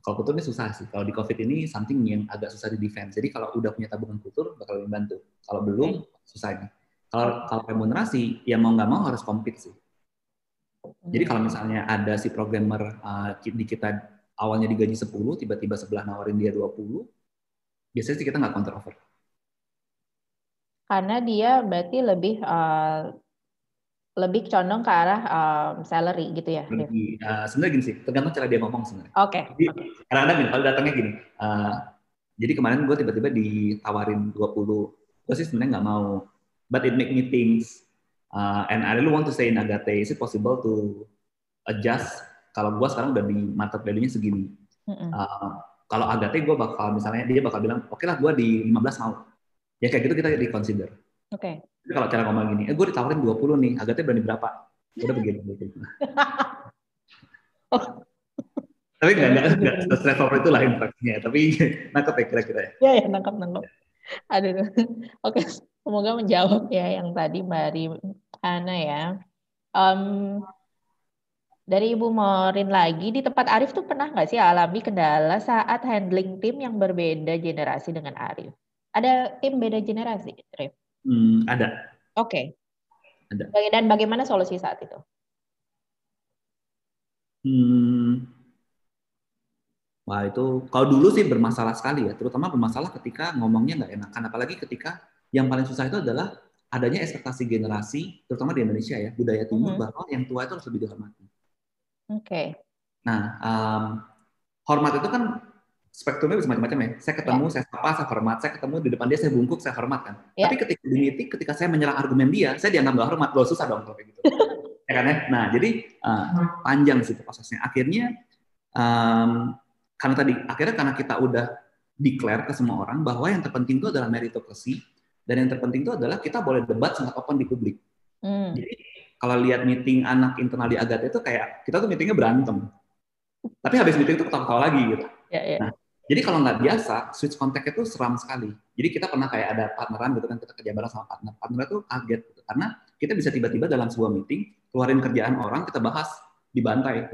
Kalau kultur ini susah sih. Kalau di COVID ini something yang agak susah di defense. Jadi kalau udah punya tabungan kultur bakal lebih bantu. Kalau belum susah ini. Kalau kalau remunerasi ya mau nggak mau harus compete sih. Jadi kalau misalnya ada si programmer uh, di kita awalnya digaji 10, tiba-tiba sebelah nawarin dia 20, biasanya sih kita nggak counter offer. Karena dia berarti lebih uh, lebih condong ke arah um, salary gitu ya? Lebih, uh, sebenarnya gini sih, tergantung cara dia ngomong sebenarnya. Oke. Okay. okay. Kadang-kadang gini, kalau datangnya gini, uh, jadi kemarin gue tiba-tiba ditawarin 20, gue sih sebenarnya nggak mau, but it make me think, uh, and I really want to say in Agate, is it possible to adjust kalau gue sekarang udah di market value-nya segini. Mm-hmm. Uh, kalau Agate gue bakal misalnya dia bakal bilang, oke okay lah gue di 15 mau. Ya kayak gitu kita di consider. Oke. Okay. kalau cara ngomong gini, eh gue ditawarin 20 nih, Agate berani berapa? Udah begini. gitu. oh. Tapi enggak, enggak, enggak, stress over itu lah interaksinya. Tapi nangkep ya kira-kira ya. Iya, ya, nangkep, nangkep. Aduh. Oke, semoga menjawab ya yang tadi Mbak Ana ya. Um, dari Ibu Morin lagi, di tempat Arif tuh pernah nggak sih alami kendala saat handling tim yang berbeda generasi dengan Arif? Ada tim beda generasi, Arif? Hmm, ada. Oke. Okay. Ada. Dan bagaimana solusi saat itu? Hmm. Wah itu kalau dulu sih bermasalah sekali ya, terutama bermasalah ketika ngomongnya nggak enakan, apalagi ketika yang paling susah itu adalah adanya ekspektasi generasi, terutama di Indonesia ya, budaya timur mm -hmm. bahwa yang tua itu harus lebih dihormati. Oke. Okay. Nah, um, hormat itu kan spektrumnya bisa macam-macam ya. Saya ketemu, yeah. saya sapa, saya hormat. Saya ketemu di depan dia, saya bungkuk, saya hormat kan. Yeah. Tapi ketika di meeting, ketika saya menyerang argumen dia, saya dianggap gak hormat. Loh, susah dong kalau kayak gitu. ya kan ya? Nah, jadi uh, panjang sih prosesnya. Akhirnya, um, karena tadi, akhirnya karena kita udah declare ke semua orang bahwa yang terpenting itu adalah meritokrasi, dan yang terpenting itu adalah kita boleh debat sangat open di publik. Mm. Jadi kalau lihat meeting anak internal di Agatha itu kayak kita tuh meetingnya berantem. Tapi habis meeting itu ketawa-ketawa lagi gitu. Ya, ya. Nah, jadi kalau nggak biasa, switch contact itu seram sekali. Jadi kita pernah kayak ada partneran gitu kan, kita kerja bareng sama partner. Partner itu kaget gitu. Karena kita bisa tiba-tiba dalam sebuah meeting, keluarin kerjaan orang, kita bahas, dibantai.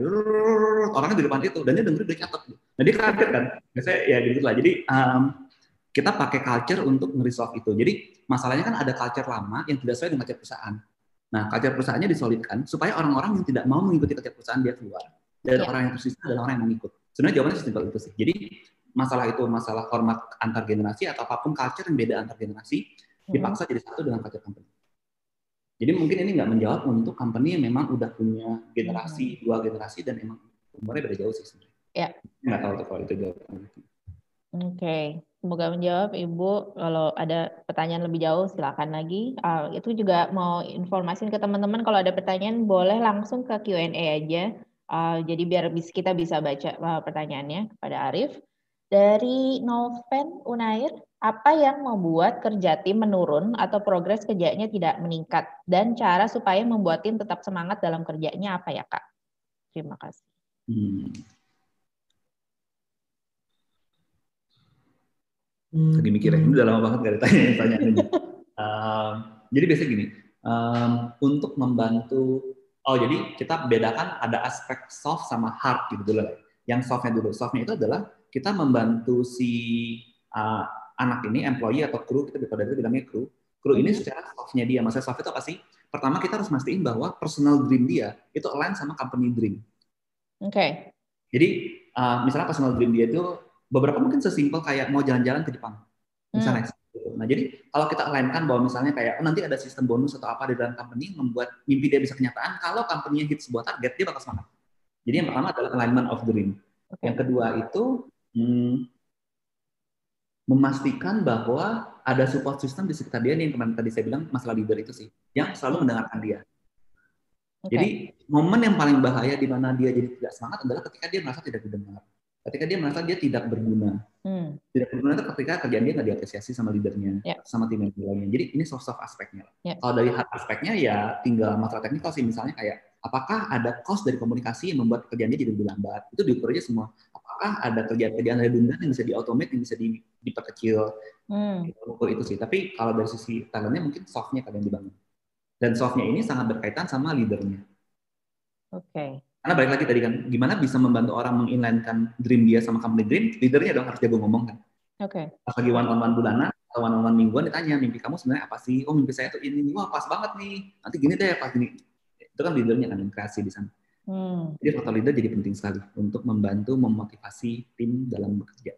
Orangnya di depan itu, dan dia dengerin, dia catat. Nah dia kaget kan. Biasanya ya gitu lah. Jadi um, kita pakai culture untuk nge-resolve itu. Jadi masalahnya kan ada culture lama yang tidak sesuai dengan culture perusahaan. Nah, kajian perusahaannya disolidkan supaya orang-orang yang tidak mau mengikuti kajian perusahaan dia keluar. Dan yeah. orang yang tersisa adalah orang yang mau ikut. Sebenarnya jawabannya sesimpel itu sih. Jadi masalah itu masalah hormat antar generasi atau apa pun culture yang beda antar generasi hmm. dipaksa jadi satu dengan culture company. Jadi mungkin ini nggak menjawab untuk company yang memang udah punya generasi hmm. dua generasi dan emang umurnya beda jauh sih sebenarnya. Ya. Nggak tahu tuh kalau itu jawabannya. Oke. Okay. Semoga menjawab Ibu. Kalau ada pertanyaan lebih jauh silakan lagi. Uh, itu juga mau informasin ke teman-teman kalau ada pertanyaan boleh langsung ke Q&A aja. Uh, jadi biar kita bisa baca uh, pertanyaannya kepada Arif. Dari Noven Unair, apa yang membuat kerja tim menurun atau progres kerjanya tidak meningkat? Dan cara supaya membuat tim tetap semangat dalam kerjanya apa ya Kak? Terima kasih. Hmm. Lagi mikir ya, ini udah lama banget gak ditanya tanya ini. um, jadi biasanya gini, um, untuk membantu, oh jadi kita bedakan ada aspek soft sama hard gitu dulu. Yang softnya dulu, softnya itu adalah kita membantu si uh, anak ini, employee atau kru, kita pada itu bilangnya kru. Kru ini hmm. secara softnya dia, maksudnya soft itu apa sih? Pertama kita harus mastiin bahwa personal dream dia itu align sama company dream. Oke. Okay. Jadi uh, misalnya personal dream dia itu beberapa mungkin sesimpel kayak mau jalan-jalan ke Jepang misalnya hmm. nah jadi kalau kita lainkan bahwa misalnya kayak oh, nanti ada sistem bonus atau apa di dalam company membuat mimpi dia bisa kenyataan kalau company-nya hit sebuah target dia bakal semangat jadi yang pertama adalah alignment of dream okay. yang kedua itu hmm, memastikan bahwa ada support system di sekitar dia nih yang kemarin tadi saya bilang masalah leader itu sih yang selalu mendengarkan dia Okay. Jadi momen yang paling bahaya di mana dia jadi tidak semangat adalah ketika dia merasa tidak didengar ketika dia merasa dia tidak berguna. Hmm. Tidak berguna itu ketika kerjaan dia nggak diapresiasi sama leadernya, yeah. sama tim yang lainnya. Jadi ini soft soft aspeknya. Yeah. Kalau dari hard aspeknya ya tinggal masalah teknikal sih misalnya kayak apakah ada cost dari komunikasi yang membuat kerjaan dia jadi lebih lambat. Itu diukur aja semua. Apakah ada kerjaan-kerjaan redundan yang bisa diautomate, yang bisa diperkecil. Hmm. Ukur itu sih. Tapi kalau dari sisi talentnya mungkin softnya kalian dibangun. Dan softnya ini sangat berkaitan sama leadernya. Oke. Okay. Karena balik lagi tadi kan, gimana bisa membantu orang menginlinekan dream dia sama company dream, leadernya dong harus jago ngomong kan. Oke. Okay. Pas lagi one on one bulanan atau one on one mingguan ditanya mimpi kamu sebenarnya apa sih? Oh mimpi saya tuh ini, wah pas banget nih. Nanti gini deh pas gini. Itu kan leadernya kan yang kreasi di sana. Hmm. Jadi faktor leader jadi penting sekali untuk membantu memotivasi tim dalam bekerja.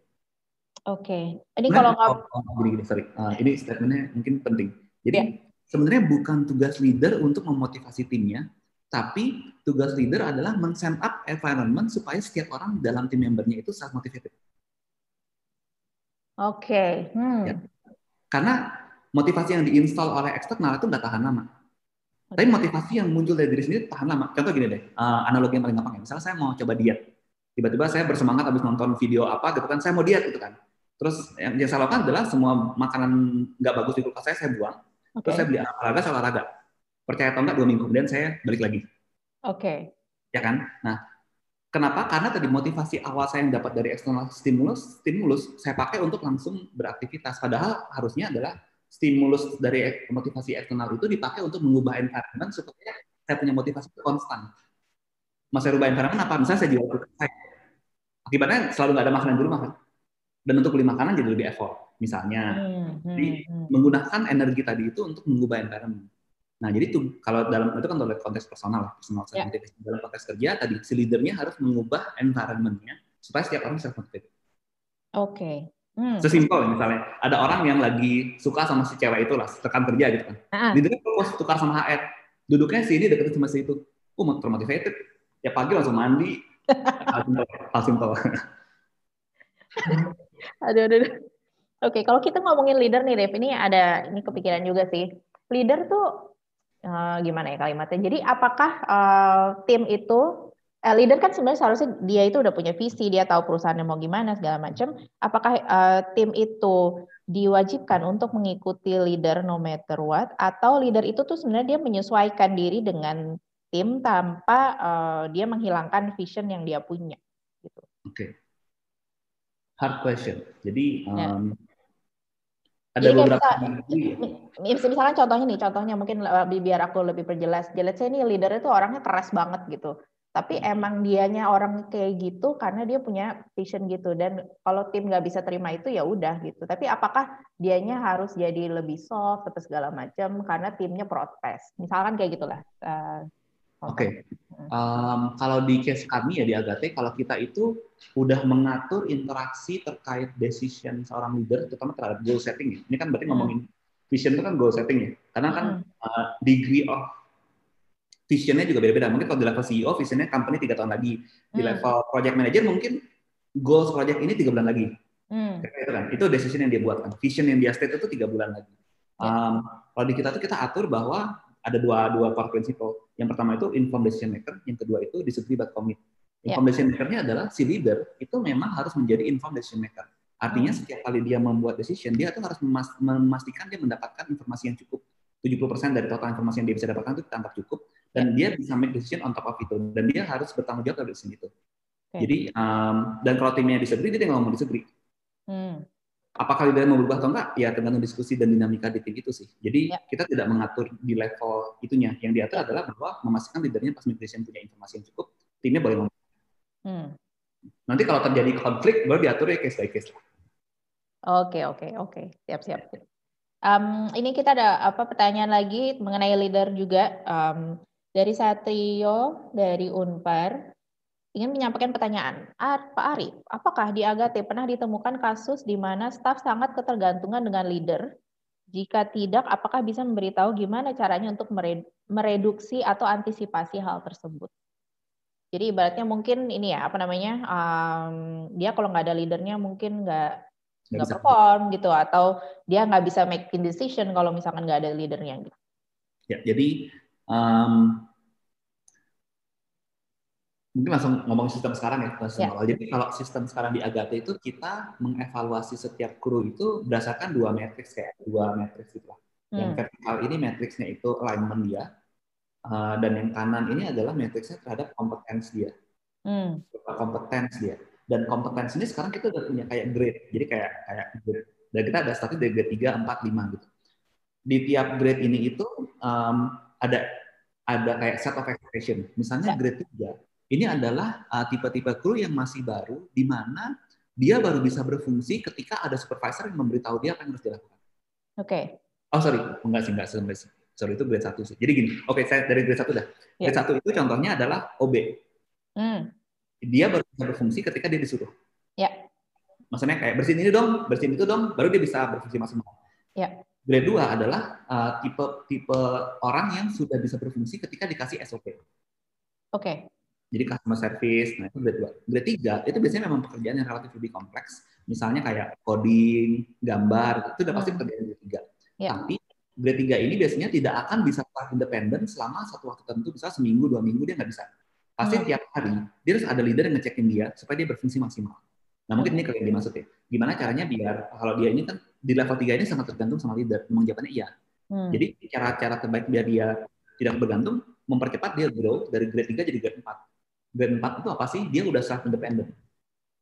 Oke. Okay. Ini kalau nggak oh, oh, gini, gini, sorry. Uh, ini statementnya mungkin penting. Jadi yeah. sebenarnya bukan tugas leader untuk memotivasi timnya, tapi tugas leader adalah men-set up environment supaya setiap orang dalam tim membernya itu self motivated. Oke. Okay. Hmm. Ya. Karena motivasi yang diinstal oleh eksternal itu nggak tahan lama. Tapi motivasi yang muncul dari diri sendiri tahan lama. Contoh gini deh, uh, analogi yang paling gampang ya. Misalnya saya mau coba diet. Tiba-tiba saya bersemangat habis nonton video apa gitu kan, saya mau diet gitu kan. Terus yang, yang saya lakukan adalah semua makanan nggak bagus di kulkas saya, saya buang. Okay. Terus saya beli olahraga, saya olahraga. Percaya atau enggak, dua minggu kemudian saya balik lagi. Oke. Okay. Ya kan? Nah, kenapa? Karena tadi motivasi awal saya yang dapat dari eksternal stimulus, stimulus saya pakai untuk langsung beraktivitas. Padahal harusnya adalah stimulus dari motivasi eksternal itu dipakai untuk mengubah environment supaya saya punya motivasi konstan. Mas saya rubah environment apa? Misalnya saya jual saya. Akibatnya selalu nggak ada makanan di rumah kan. Dan untuk beli makanan jadi lebih effort. Misalnya, hmm, hmm, jadi hmm. menggunakan energi tadi itu untuk mengubah environment. Nah, jadi itu kalau dalam itu kan dalam konteks personal, personal yeah. dalam konteks kerja tadi si leadernya harus mengubah environmentnya supaya setiap orang self motivated. Oke. Okay. Hmm. Sesimpel misalnya, ada orang yang lagi suka sama si cewek itu lah, tekan kerja gitu kan. Uh-huh. Di dekat propose tukar sama HR, duduknya sini deket sama si itu. Oh, termotivated. Ya pagi langsung mandi. Hal simpel. aduh, aduh, aduh. Oke, kalau kita ngomongin leader nih, Dev, ini ada ini kepikiran juga sih. Leader tuh uh, gimana ya kalimatnya? Jadi apakah uh, tim itu uh, leader kan sebenarnya seharusnya dia itu udah punya visi, dia tahu perusahaannya mau gimana segala macam. Apakah uh, tim itu diwajibkan untuk mengikuti leader no matter what atau leader itu tuh sebenarnya dia menyesuaikan diri dengan tim tanpa uh, dia menghilangkan vision yang dia punya gitu. Oke. Okay. Hard question. Jadi um, ya. Ada Jadi beberapa bisa, misalnya contohnya nih, contohnya mungkin biar aku lebih perjelas. Jadi saya ini leader itu orangnya keras banget gitu. Tapi emang dianya orang kayak gitu karena dia punya vision gitu. Dan kalau tim nggak bisa terima itu ya udah gitu. Tapi apakah dianya harus jadi lebih soft atau segala macam karena timnya protes? Misalkan kayak gitulah uh, oke. Okay. um, kalau di case kami ya di Agate kalau kita itu udah mengatur interaksi terkait decision seorang leader terutama terhadap goal setting ya ini kan berarti ngomongin vision itu kan goal setting ya karena kan uh, degree of visionnya juga beda-beda. Mungkin kalau di level CEO, visionnya company tiga tahun lagi. Di hmm. level project manager mungkin goals project ini tiga bulan lagi. Hmm. Itu kan, itu decision yang dia buat kan. Vision yang dia state itu tiga bulan lagi. Um, kalau di kita tuh kita atur bahwa ada dua dua core principle. Yang pertama itu informed decision maker, yang kedua itu disagree but commit. Informed yeah. decision maker-nya adalah si leader itu memang harus menjadi informed decision maker. Artinya hmm. setiap kali dia membuat decision, dia tuh harus memastikan dia mendapatkan informasi yang cukup. 70% dari total informasi yang dia bisa dapatkan itu ditangkap cukup dan dia bisa make decision on top of itu dan dia harus bertanggung jawab terhadap decision itu. Okay. Jadi um, dan kalau timnya disagree dia nggak mau disagree. Hmm. Apakah dia mau berubah atau enggak? Ya tergantung diskusi dan dinamika di tim itu sih. Jadi yeah. kita tidak mengatur di level itunya. Yang diatur adalah bahwa memastikan leadernya pas make decision punya informasi yang cukup, timnya boleh. Hmm. Nanti kalau terjadi konflik baru diatur ya case by case lah. Oke oke oke siap siap. Um, ini kita ada apa pertanyaan lagi mengenai leader juga. Um, dari Satrio dari Unpar ingin menyampaikan pertanyaan. Pak Arif, apakah di Agate pernah ditemukan kasus di mana staf sangat ketergantungan dengan leader? Jika tidak, apakah bisa memberitahu gimana caranya untuk mereduksi atau antisipasi hal tersebut? Jadi ibaratnya mungkin ini ya apa namanya um, dia kalau nggak ada leadernya mungkin nggak nggak perform gitu atau dia nggak bisa making decision kalau misalkan nggak ada leadernya gitu. Ya jadi Um, mungkin langsung ngomong sistem sekarang ya, langsung yeah. Jadi kalau sistem sekarang di Agate itu kita mengevaluasi setiap kru itu berdasarkan dua matriks kayak dua matriks itu lah. Hmm. Yang vertikal ini matriksnya itu alignment dia, uh, dan yang kanan ini adalah matriksnya terhadap kompetensi dia. Hmm. Kompetensi dia. Dan kompetensi ini sekarang kita udah punya kayak grade. Jadi kayak kayak grade. Dan kita ada status dari grade 3, 4, 5 gitu. Di tiap grade ini itu um, ada ada kayak set of expectation. Misalnya ya. grade 3, ini adalah uh, tipe-tipe kru yang masih baru, di mana dia baru bisa berfungsi ketika ada supervisor yang memberitahu dia apa yang harus dilakukan. Oke. Okay. Oh sorry, enggak sih, enggak sampai sorry itu grade 1 sih. Jadi gini, oke okay, saya dari grade 1 dah. Ya. Grade yeah. 1 itu contohnya adalah OB. Hmm. Dia baru bisa berfungsi ketika dia disuruh. Ya. Maksudnya kayak bersihin ini dong, bersihin itu dong, baru dia bisa berfungsi maksimal. Ya. Grade 2 adalah uh, tipe tipe orang yang sudah bisa berfungsi ketika dikasih SOP. Oke. Okay. Jadi customer service, nah itu grade 2. Grade 3 itu biasanya memang pekerjaan yang relatif lebih kompleks. Misalnya kayak coding, gambar, itu udah pasti hmm. pekerjaan grade 3. Yeah. Tapi grade 3 ini biasanya tidak akan bisa start independen selama satu waktu tertentu, bisa seminggu, dua minggu dia nggak bisa. Pasti hmm. tiap hari dia harus ada leader yang ngecekin dia supaya dia berfungsi maksimal. Nah mungkin ini kalian dimaksud ya. Gimana caranya biar kalau dia ini kan di level 3 ini sangat tergantung sama leader. Memang jawabannya iya. Hmm. Jadi cara-cara terbaik biar dia tidak bergantung, mempercepat dia grow dari grade 3 jadi grade 4 grade 4 itu apa sih? Dia udah self independent.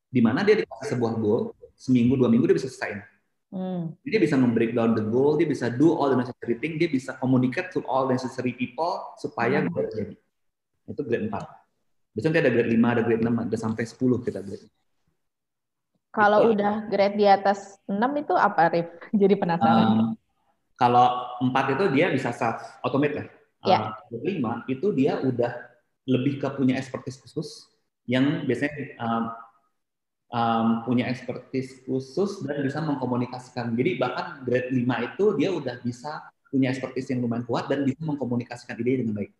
Di mana dia dikasih sebuah goal, seminggu dua minggu dia bisa selesai. Hmm. Jadi dia bisa membreak down the goal, dia bisa do all the necessary thing, dia bisa communicate to all the necessary people supaya hmm. goal terjadi. Itu grade 4. Biasanya ada grade 5, ada grade 6, ada sampai 10 kita grade. Kalau itu, udah grade di atas 6 itu apa, Rif? Jadi penasaran. Um, kalau 4 itu dia bisa self automate lah. Yeah. Uh, grade 5 itu dia udah lebih ke punya expertise khusus yang biasanya um, um, punya expertise khusus dan bisa mengkomunikasikan. Jadi bahkan grade 5 itu dia udah bisa punya expertise yang lumayan kuat dan bisa mengkomunikasikan ide dengan baik.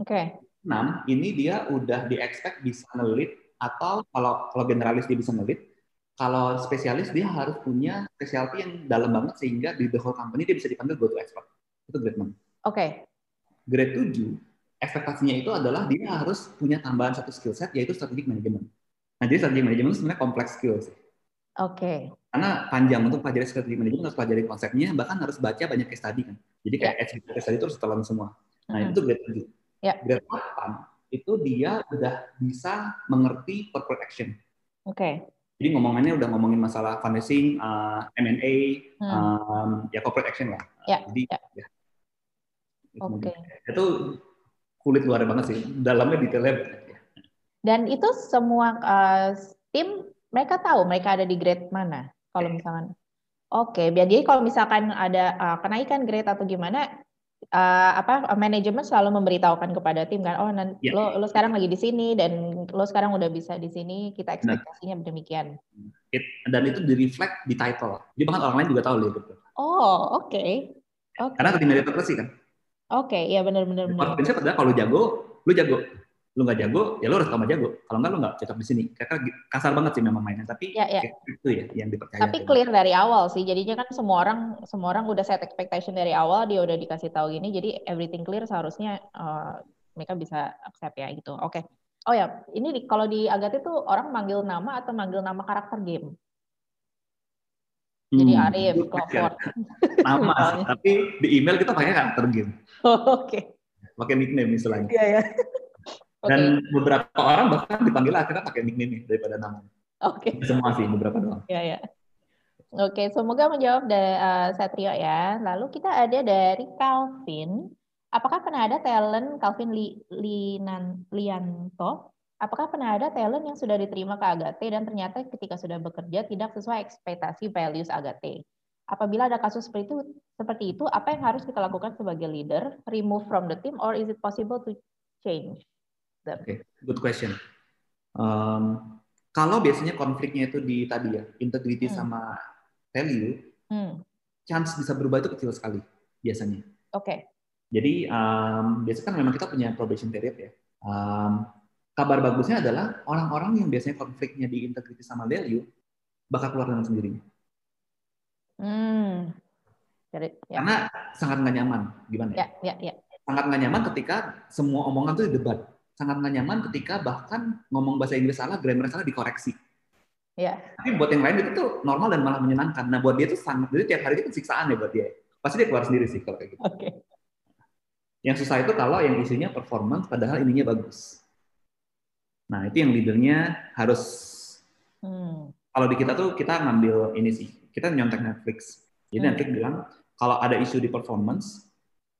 Oke. Okay. 6 ini dia udah di expect bisa ngelit atau kalau kalau generalis dia bisa ngelit. Kalau spesialis dia harus punya specialty yang dalam banget sehingga di the whole company dia bisa dipanggil go to expert. Itu grade 6. Oke. Okay. Grade 7 ekspektasinya itu adalah dia harus punya tambahan satu skill set yaitu strategic management. Nah, jadi strategic management itu sebenarnya kompleks skill sih. Oke. Okay. Karena panjang untuk pelajari strategic management harus pelajari konsepnya, bahkan harus baca banyak case study kan. Jadi kayak yeah. case study itu harus telan semua. Nah, hmm. itu grade 7. Yeah. Grade 8 itu dia udah bisa mengerti corporate action. Oke. Okay. Jadi ngomongannya udah ngomongin masalah fundraising, uh, M&A, hmm. um, ya corporate action lah. Yeah. Jadi yeah. ya. Oke. Okay. Itu kulit luar banget sih. Dalamnya detailnya. Dan itu semua uh, tim mereka tahu mereka ada di grade mana. Kalau misalkan, oke, okay, jadi kalau misalkan ada uh, kenaikan grade atau gimana, uh, apa manajemen selalu memberitahukan kepada tim kan, oh nanti ya. lo lo sekarang lagi di sini dan lo sekarang udah bisa di sini, kita ekspektasinya nah, demikian. It, dan itu di reflect di title. Jadi bahkan orang lain juga tahu lihat itu. Oh, oke. Okay. Okay. Karena tim meritokrasi kan. Oke, okay, iya benar-benar. Prinsip adalah kalau jago, lu jago. Lu nggak jago, ya lu harus sama jago. Kalau nggak lu nggak cocok di sini. Kakak kasar banget sih memang mainnya, tapi ya, ya. itu ya yang dipercaya. Tapi clear dari awal sih. Jadinya kan semua orang semua orang udah set expectation dari awal, dia udah dikasih tahu gini, jadi everything clear seharusnya uh, mereka bisa accept ya gitu. Oke. Okay. Oh ya, ini di, kalau di Agat itu orang manggil nama atau manggil nama karakter game? Jadi hmm, Arif, Clover. Nama, tapi di email kita pakai karakter game. Oh, Oke. Okay. Pakai nickname istilahnya. Iya, iya. Dan okay. beberapa orang bahkan dipanggil akhirnya pakai nickname daripada nama. Oke. Okay. Semua sih, beberapa doang. Iya, iya. Oke, okay, semoga menjawab dari uh, Satrio ya. Lalu kita ada dari Calvin. Apakah pernah ada talent Calvin Li, Linan, Lianto Apakah pernah ada talent yang sudah diterima ke Agate dan ternyata ketika sudah bekerja tidak sesuai ekspektasi values Agate? Apabila ada kasus seperti itu, seperti itu, apa yang harus kita lakukan sebagai leader? Remove from the team or is it possible to change them? Okay, good question. Um, kalau biasanya konfliknya itu di tadi ya, integrity hmm. sama value, hmm. chance bisa berubah itu kecil sekali biasanya. Oke. Okay. Jadi um, biasanya kan memang kita punya probation period ya. Um, kabar bagusnya adalah orang-orang yang biasanya konfliknya di integrity sama value bakal keluar dengan sendirinya. Hmm. Jadi, ya. Karena sangat nggak nyaman, gimana ya? Ya, ya, ya. Sangat nggak nyaman ketika semua omongan itu debat. Sangat nggak nyaman ketika bahkan ngomong bahasa Inggris salah, grammar salah dikoreksi. Ya. Tapi buat yang lain itu tuh normal dan malah menyenangkan. Nah buat dia itu sangat, jadi tiap hari itu kan siksaan ya buat dia. Pasti dia keluar sendiri sih kalau kayak gitu. Oke. Okay. Yang susah itu kalau yang isinya performance padahal ininya bagus. Nah, itu yang leadernya harus hmm. kalau di kita tuh kita ngambil ini sih, kita nyontek Netflix. Jadi hmm. Netflix bilang kalau ada isu di performance,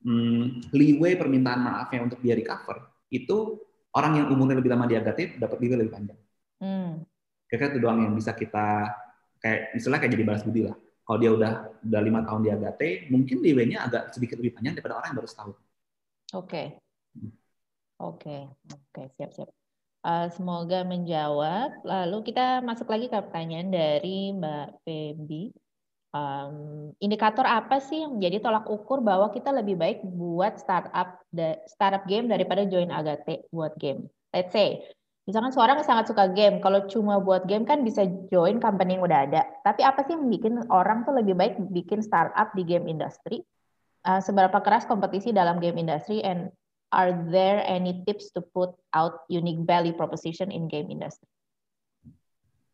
hmm, leeway permintaan maafnya untuk dia recover itu orang yang umurnya lebih lama di Agate dapat leeway lebih panjang. Hmm. Kira-kira itu doang yang bisa kita kayak misalnya kayak jadi balas budi lah. Kalau dia udah udah lima tahun di Agate, mungkin leeway-nya agak sedikit lebih panjang daripada orang yang baru setahun. Oke. Okay. Hmm. Oke, okay. oke, okay. siap-siap. Uh, semoga menjawab. Lalu kita masuk lagi ke pertanyaan dari Mbak Feby. Um, indikator apa sih yang menjadi tolak ukur bahwa kita lebih baik buat startup startup game daripada join Agate buat game? Let's say, misalkan seorang yang sangat suka game, kalau cuma buat game kan bisa join company yang udah ada. Tapi apa sih yang bikin orang tuh lebih baik bikin startup di game industry? Uh, seberapa keras kompetisi dalam game industry and are there any tips to put out unique value proposition in game industry?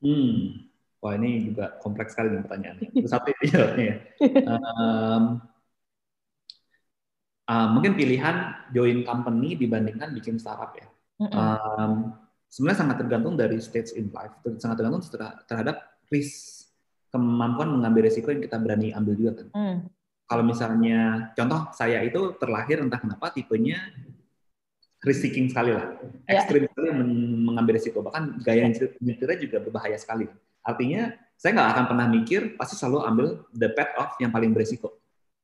Hmm, wah ini juga kompleks sekali nih pertanyaannya. Satu jawabnya ya. Um, uh, mungkin pilihan join company dibandingkan bikin startup ya. Um, sebenarnya sangat tergantung dari stage in life, sangat tergantung terhadap risk kemampuan mengambil risiko yang kita berani ambil juga kan. Mm kalau misalnya contoh saya itu terlahir entah kenapa tipenya risk seeking sekali lah, ya. ekstrim yeah. sekali mengambil risiko bahkan gaya nyetirnya juga berbahaya sekali. Artinya saya nggak akan pernah mikir pasti selalu ambil the path of yang paling berisiko.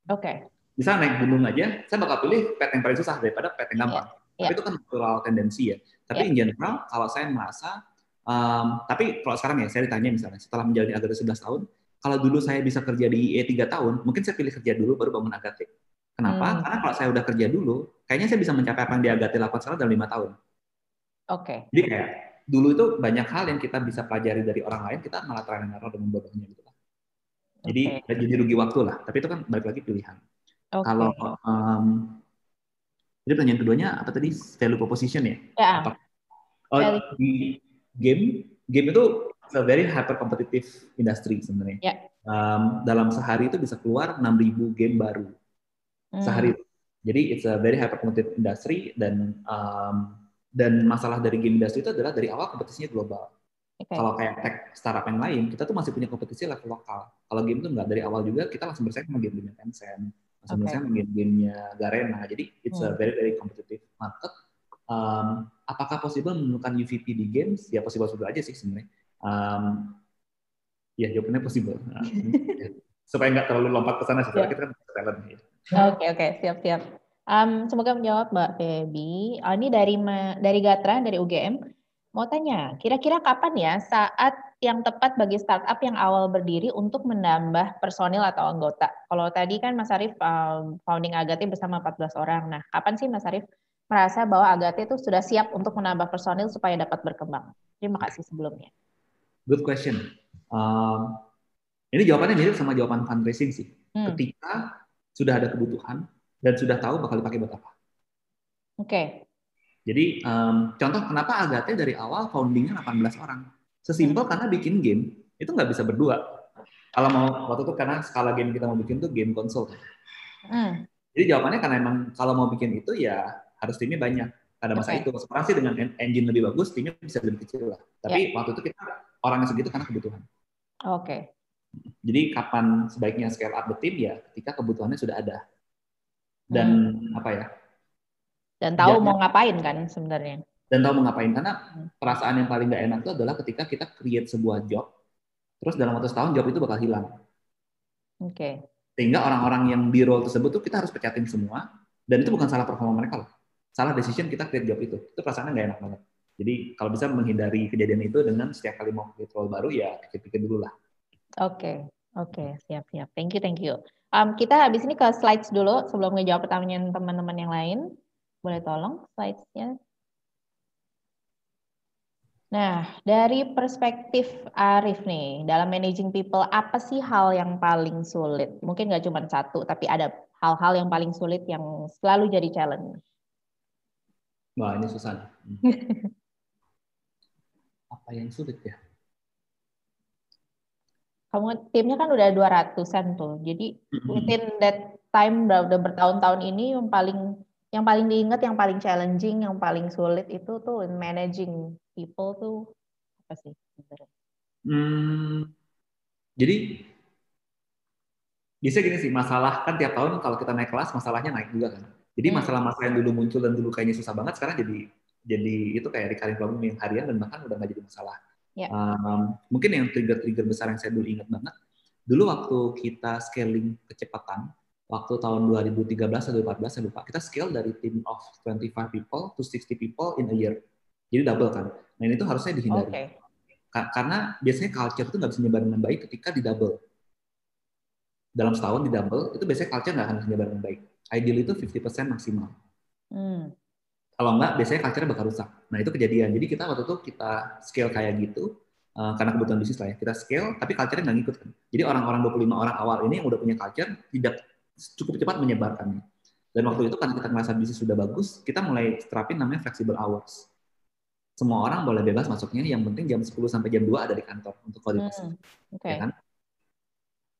Oke. Okay. Misal naik gunung aja, saya bakal pilih path yang paling susah daripada path yang gampang. Yeah. Tapi yeah. itu kan natural tendensi ya. Tapi yeah. in general kalau saya merasa Um, tapi kalau sekarang ya saya ditanya misalnya setelah menjalani agak 11 tahun, kalau dulu saya bisa kerja di IE 3 tahun, mungkin saya pilih kerja dulu baru bangun Agate. Kenapa? Hmm. Karena kalau saya udah kerja dulu, kayaknya saya bisa mencapai apa yang di Agate lakukan sekarang dalam lima tahun. Oke. Okay. Jadi kayak dulu itu banyak hal yang kita bisa pelajari dari orang lain, kita malah trial and error dengan bodohnya gitu lah. Jadi okay. jadi rugi waktu lah. Tapi itu kan balik lagi pilihan. Okay. Kalau um, jadi pertanyaan keduanya apa tadi value proposition ya? Ya. Apa? Oh, di game game itu a very hyper competitive industry sebenarnya. Yeah. Um, dalam sehari itu bisa keluar 6.000 game baru hmm. sehari. Jadi it's a very hyper competitive industry dan um, dan masalah dari game industry itu adalah dari awal kompetisinya global. Okay. Kalau kayak tech startup yang lain, kita tuh masih punya kompetisi level lokal. Kalau game itu enggak dari awal juga kita langsung bersaing sama game-game Tencent, langsung okay. bersaing sama game-gamenya Garena. Jadi it's hmm. a very very competitive market. Um, apakah possible menemukan UVP di games? Ya possible possible aja sih sebenarnya. Um, ya jawabannya possible. Nah, supaya nggak terlalu lompat ke sana, setelah yeah. kita kan talent. Ya. Oke okay, oke okay, siap siap. Um, semoga menjawab Mbak Feby. Oh, ini dari dari Gatra dari UGM. Mau tanya, kira-kira kapan ya saat yang tepat bagi startup yang awal berdiri untuk menambah personil atau anggota? Kalau tadi kan Mas Arief um, founding Agate bersama 14 orang. Nah, kapan sih Mas Arief merasa bahwa Agate itu sudah siap untuk menambah personil supaya dapat berkembang? Terima kasih sebelumnya. Good question. Um, ini jawabannya mirip sama jawaban fundraising sih. Hmm. Ketika sudah ada kebutuhan dan sudah tahu bakal dipakai buat apa. Oke. Okay. Jadi um, contoh kenapa Agate dari awal foundingnya 18 orang. Sesimpel hmm. karena bikin game itu nggak bisa berdua. Kalau mau waktu itu karena skala game kita mau bikin tuh game konsol. Hmm. Jadi jawabannya karena emang kalau mau bikin itu ya harus timnya banyak pada masa okay. itu. Sekarang sih dengan engine lebih bagus timnya bisa lebih kecil lah. Tapi yeah. waktu itu kita orangnya segitu karena kebutuhan. Oke. Okay. Jadi kapan sebaiknya scale up the team ya ketika kebutuhannya sudah ada. Dan hmm. apa ya? Dan tahu mau ngapain kan sebenarnya. Dan tahu mau ngapain karena hmm. perasaan yang paling gak enak itu adalah ketika kita create sebuah job, terus dalam waktu setahun job itu bakal hilang. Oke. Okay. Sehingga orang-orang yang di role tersebut tuh kita harus pecatin semua, dan itu bukan salah performa mereka loh. Salah decision kita create job itu. Itu perasaannya gak enak banget. Jadi kalau bisa menghindari kejadian itu dengan setiap kali mau create role baru ya pikir-pikir dulu lah. Oke, okay. oke, okay. siap siap. Thank you, thank you. Um, kita habis ini ke slides dulu sebelum ngejawab pertanyaan teman-teman yang lain. Boleh tolong slides-nya? Nah, dari perspektif Arif nih, dalam managing people, apa sih hal yang paling sulit? Mungkin nggak cuma satu, tapi ada hal-hal yang paling sulit yang selalu jadi challenge. Wah, ini susah. apa yang sulit ya? Kamu timnya kan udah 200-an tuh. Jadi within that time udah bertahun-tahun ini yang paling yang paling diingat, yang paling challenging, yang paling sulit itu tuh managing people tuh apa sih Hmm, jadi bisa gini sih, masalah kan tiap tahun kalau kita naik kelas masalahnya naik juga kan. Jadi hmm. masalah-masalah yang dulu muncul dan dulu kayaknya susah banget sekarang jadi jadi itu kayak recurring problem yang harian dan bahkan udah nggak jadi masalah. Yeah. Ya. Um, mungkin yang trigger-trigger besar yang saya dulu ingat banget, dulu waktu kita scaling kecepatan, waktu tahun 2013 atau 2014 saya lupa, kita scale dari team of 25 people to 60 people in a year. Jadi double kan. Nah ini tuh harusnya dihindari. Okay. Karena biasanya culture itu nggak bisa nyebar dengan baik ketika di double. Dalam setahun di double, itu biasanya culture nggak akan nyebar dengan baik. Ideal itu 50% maksimal. Hmm. Kalau nggak, biasanya culture bakal rusak. Nah itu kejadian. Jadi kita waktu itu kita scale kayak gitu, uh, karena kebutuhan bisnis lah ya. Kita scale, tapi culture-nya nggak ngikut kan. Jadi orang-orang 25 orang awal ini yang udah punya culture, tidak cukup cepat menyebarkannya. Dan waktu itu karena kita merasa bisnis sudah bagus, kita mulai terapin namanya flexible hours semua orang boleh bebas masuknya yang penting jam 10 sampai jam 2 ada di kantor untuk koordinasi hmm, okay. ya kan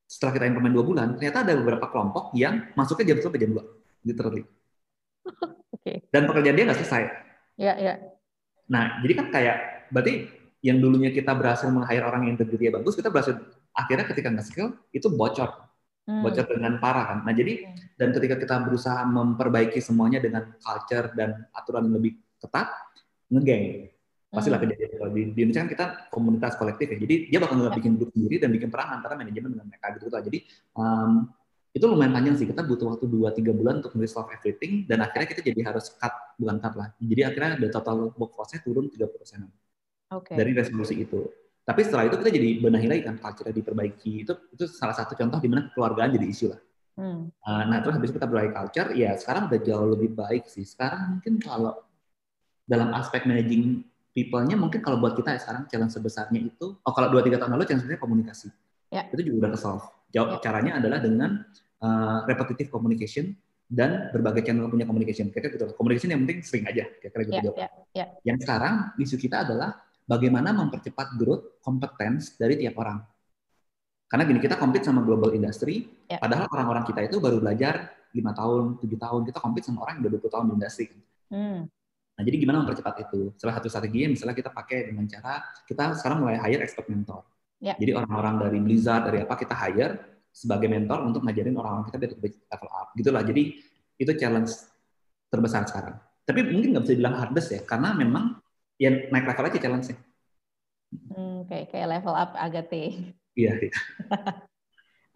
setelah kita implement dua bulan ternyata ada beberapa kelompok yang masuknya jam 10 sampai jam 2 literally okay. dan pekerjaan dia nggak selesai ya ya nah jadi kan kayak berarti yang dulunya kita berhasil meng-hire orang yang integritasnya bagus kita berhasil akhirnya ketika nggak skill itu bocor hmm. bocor dengan parah kan nah jadi hmm. dan ketika kita berusaha memperbaiki semuanya dengan culture dan aturan yang lebih ketat ngegeng pastilah hmm. kejadian kalau di, di Indonesia kan kita komunitas kolektif ya jadi dia bakal nggak ya. bikin grup sendiri dan bikin perang antara manajemen dengan mereka gitu lah jadi um, itu lumayan panjang sih kita butuh waktu 2-3 bulan untuk resolve everything dan akhirnya kita jadi harus cut bukan cut lah jadi akhirnya the total workforce-nya turun 30 persen okay. dari resolusi itu tapi setelah itu kita jadi benahi lagi kan culture diperbaiki itu itu salah satu contoh di mana keluargaan jadi isu lah Hmm. Uh, nah terus habis kita berbagai culture, ya sekarang udah jauh lebih baik sih. Sekarang mungkin kalau dalam aspek managing people-nya mungkin kalau buat kita ya sekarang challenge sebesarnya itu oh kalau dua tiga tahun lalu challenge sebesarnya komunikasi ya. itu juga udah kesolve jawab ya. caranya adalah dengan uh, repetitive communication dan berbagai channel punya communication kira-kira gitu communication yang penting sering aja kira-kira gitu jawab ya, ya. yang sekarang isu kita adalah bagaimana mempercepat growth kompetens dari tiap orang karena gini kita compete sama global industry ya. padahal orang-orang kita itu baru belajar lima tahun tujuh tahun kita compete sama orang yang udah 20 tahun di industri hmm. Nah, jadi gimana mempercepat itu? Salah satu strategi misalnya kita pakai dengan cara kita sekarang mulai hire expert mentor. Ya. Jadi orang-orang dari Blizzard dari apa kita hire sebagai mentor untuk ngajarin orang-orang kita biar level up. Gitulah. Jadi itu challenge terbesar sekarang. Tapi mungkin nggak bisa dibilang hardest ya, karena memang ya naik level aja challenge-nya. Hmm, kayak kayak level up agak Iya. iya.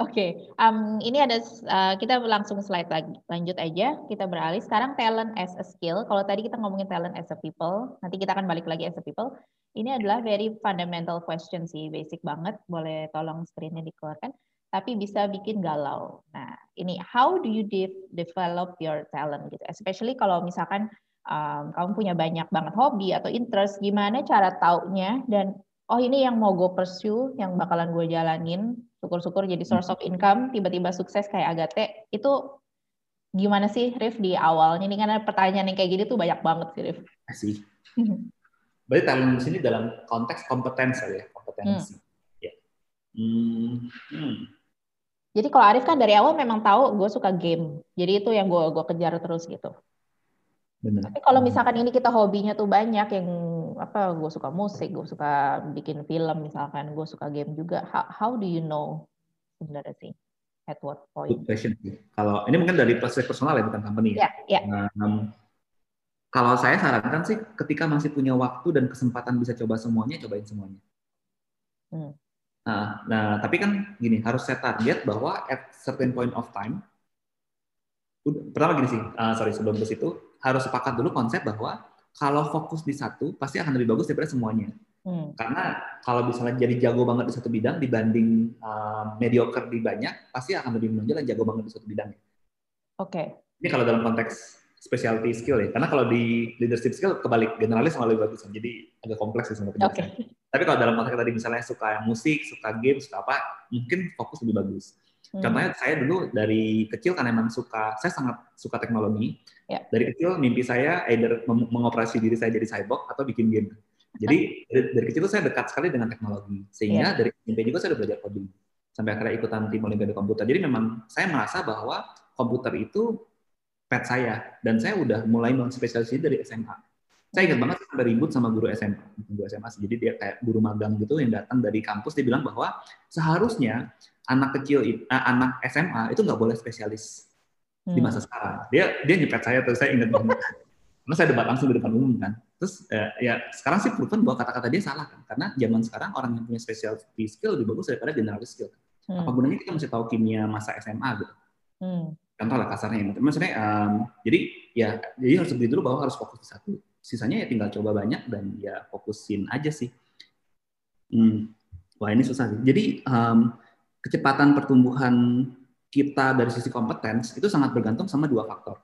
Oke, okay. um, ini ada uh, kita langsung slide lagi, lanjut aja. Kita beralih sekarang talent as a skill. Kalau tadi kita ngomongin talent as a people, nanti kita akan balik lagi as a people. Ini adalah very fundamental question sih, basic banget. Boleh tolong screennya dikeluarkan. Tapi bisa bikin galau. Nah, ini how do you de develop your talent gitu? Especially kalau misalkan um, kamu punya banyak banget hobi atau interest, gimana cara taunya dan oh ini yang mau gue pursue, yang bakalan gue jalanin syukur-syukur jadi source of income tiba-tiba sukses kayak Agate itu gimana sih Rif di awalnya ini karena pertanyaan yang kayak gini tuh banyak banget sih Rif. Sih. Berarti talent di sini dalam konteks kompetensi ya kompetensi. Hmm. Ya. Hmm. Hmm. Jadi kalau Arif kan dari awal memang tahu gue suka game, jadi itu yang gue gue kejar terus gitu. Benar. Tapi kalau misalkan ini kita hobinya tuh banyak yang apa gue suka musik, gue suka bikin film misalkan, gue suka game juga. How, how do you know sebenarnya sih? At what point? Good question. Kalau ini mungkin dari perspektif personal ya bukan company ya. Yeah, yeah. Um, kalau saya sarankan sih ketika masih punya waktu dan kesempatan bisa coba semuanya, cobain semuanya. Hmm. Nah, nah, tapi kan gini, harus set target bahwa at certain point of time, pertama gini sih, uh, sorry sebelum ke situ, harus sepakat dulu konsep bahwa kalau fokus di satu pasti akan lebih bagus daripada semuanya. Hmm. Karena kalau misalnya jadi jago banget di satu bidang dibanding uh, mediocre di banyak, pasti akan lebih menonjol yang jago banget di satu bidang. Oke. Okay. Ini kalau dalam konteks specialty skill ya. Karena kalau di leadership skill kebalik, generalis malah lebih bagus. Jadi agak kompleks sih sebenarnya Okay. Tapi kalau dalam konteks tadi misalnya suka musik, suka game, suka apa, mungkin fokus lebih bagus. Hmm. Contohnya saya dulu dari kecil kan emang suka, saya sangat suka teknologi. Ya. Dari kecil mimpi saya either mengoperasi diri saya jadi cyborg atau bikin game. Jadi dari, dari kecil saya dekat sekali dengan teknologi. Sehingga ya. dari mimpi juga saya udah belajar coding. Sampai akhirnya ikutan tim Olimpiade komputer. Jadi memang saya merasa bahwa komputer itu pet saya dan saya udah mulai spesialisasi dari SMA. Saya ingat banget sampai ribut sama guru SMA, guru SMA jadi dia kayak guru magang gitu yang datang dari kampus dia bilang bahwa seharusnya anak kecil eh, anak SMA itu nggak boleh spesialis hmm. di masa sekarang. Dia dia nyepet saya terus saya ingat banget. Karena saya debat langsung di depan umum kan. Terus eh, ya sekarang sih proven bahwa kata-kata dia salah kan. Karena zaman sekarang orang yang punya specialty skill lebih bagus daripada generalis skill. Hmm. Apa gunanya kita mesti tahu kimia masa SMA gitu. Hmm. Contoh lah kasarnya. Maksudnya um, jadi ya jadi harus berdiri dulu bahwa harus fokus di satu sisanya ya tinggal coba banyak dan ya fokusin aja sih. Hmm. Wah ini susah sih. Jadi um, kecepatan pertumbuhan kita dari sisi kompetens itu sangat bergantung sama dua faktor.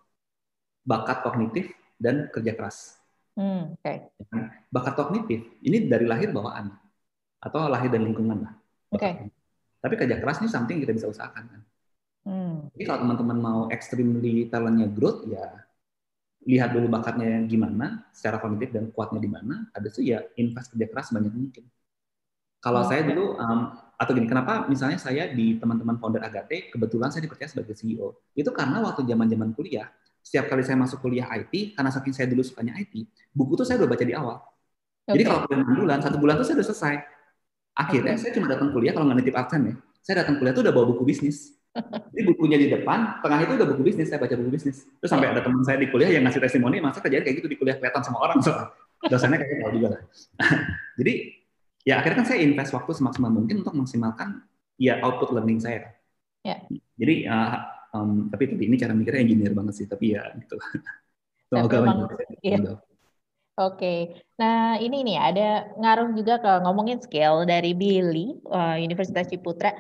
Bakat kognitif dan kerja keras. Hmm, okay. Ya kan? Bakat kognitif ini dari lahir bawaan atau lahir dari lingkungan lah. Okay. Tapi kerja keras ini something kita bisa usahakan kan. Hmm. Jadi kalau teman-teman mau extremely talentnya growth ya lihat dulu bakatnya gimana, secara kognitif dan kuatnya di mana, ada tuh ya invest kerja keras banyak mungkin. Kalau saya dulu, um, atau gini, kenapa misalnya saya di teman-teman founder Agate, kebetulan saya dipercaya sebagai CEO. Itu karena waktu zaman-zaman kuliah, setiap kali saya masuk kuliah IT, karena saking saya dulu sukanya IT, buku tuh saya udah baca di awal. Okay. Jadi kalau enam bulan, satu bulan tuh saya udah selesai. Akhirnya okay. saya cuma datang kuliah kalau nggak nitip absen ya. Saya datang kuliah tuh udah bawa buku bisnis. Jadi bukunya di depan, tengah itu udah buku bisnis, saya baca buku bisnis. Terus sampai ada teman saya di kuliah yang ngasih testimoni, masa kerjaan kayak gitu di kuliah kelihatan sama orang. So, dosennya kayak gitu juga lah. Jadi ya akhirnya kan saya invest waktu semaksimal mungkin untuk maksimalkan ya output learning saya. Ya. Jadi uh, um, tapi tapi ini cara mikirnya engineer banget sih, tapi ya gitu. Semoga iya. Oke, okay. nah ini nih ada ngaruh juga ke ngomongin skill dari Billy uh, Universitas Ciputra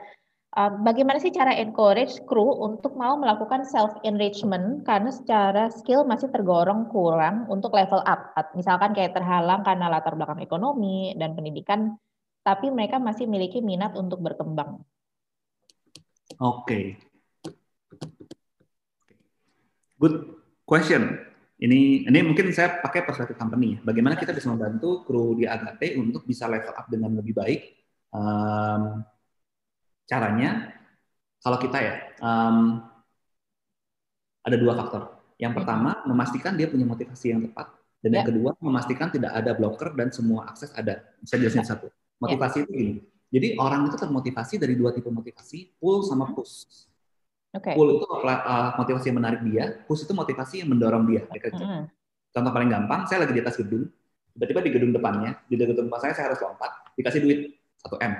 bagaimana sih cara encourage kru untuk mau melakukan self enrichment karena secara skill masih tergolong kurang untuk level up. Misalkan kayak terhalang karena latar belakang ekonomi dan pendidikan, tapi mereka masih memiliki minat untuk berkembang. Oke. Okay. Good question. Ini ini mungkin saya pakai perspektif company. Bagaimana kita bisa membantu kru di Agate untuk bisa level up dengan lebih baik. Um, Caranya, kalau kita ya, um, ada dua faktor. Yang hmm. pertama, memastikan dia punya motivasi yang tepat. Dan yang ya. kedua, memastikan tidak ada blocker dan semua akses ada. Saya jelasin ya. satu. Motivasi itu ini. Jadi orang itu termotivasi dari dua tipe motivasi, pull sama hmm. push. Okay. Pull itu uh, motivasi yang menarik dia, push itu motivasi yang mendorong dia bekerja. Mm. Contoh paling gampang, saya lagi di atas gedung, tiba-tiba di gedung depannya, di gedung depan saya saya harus lompat, dikasih duit 1 M.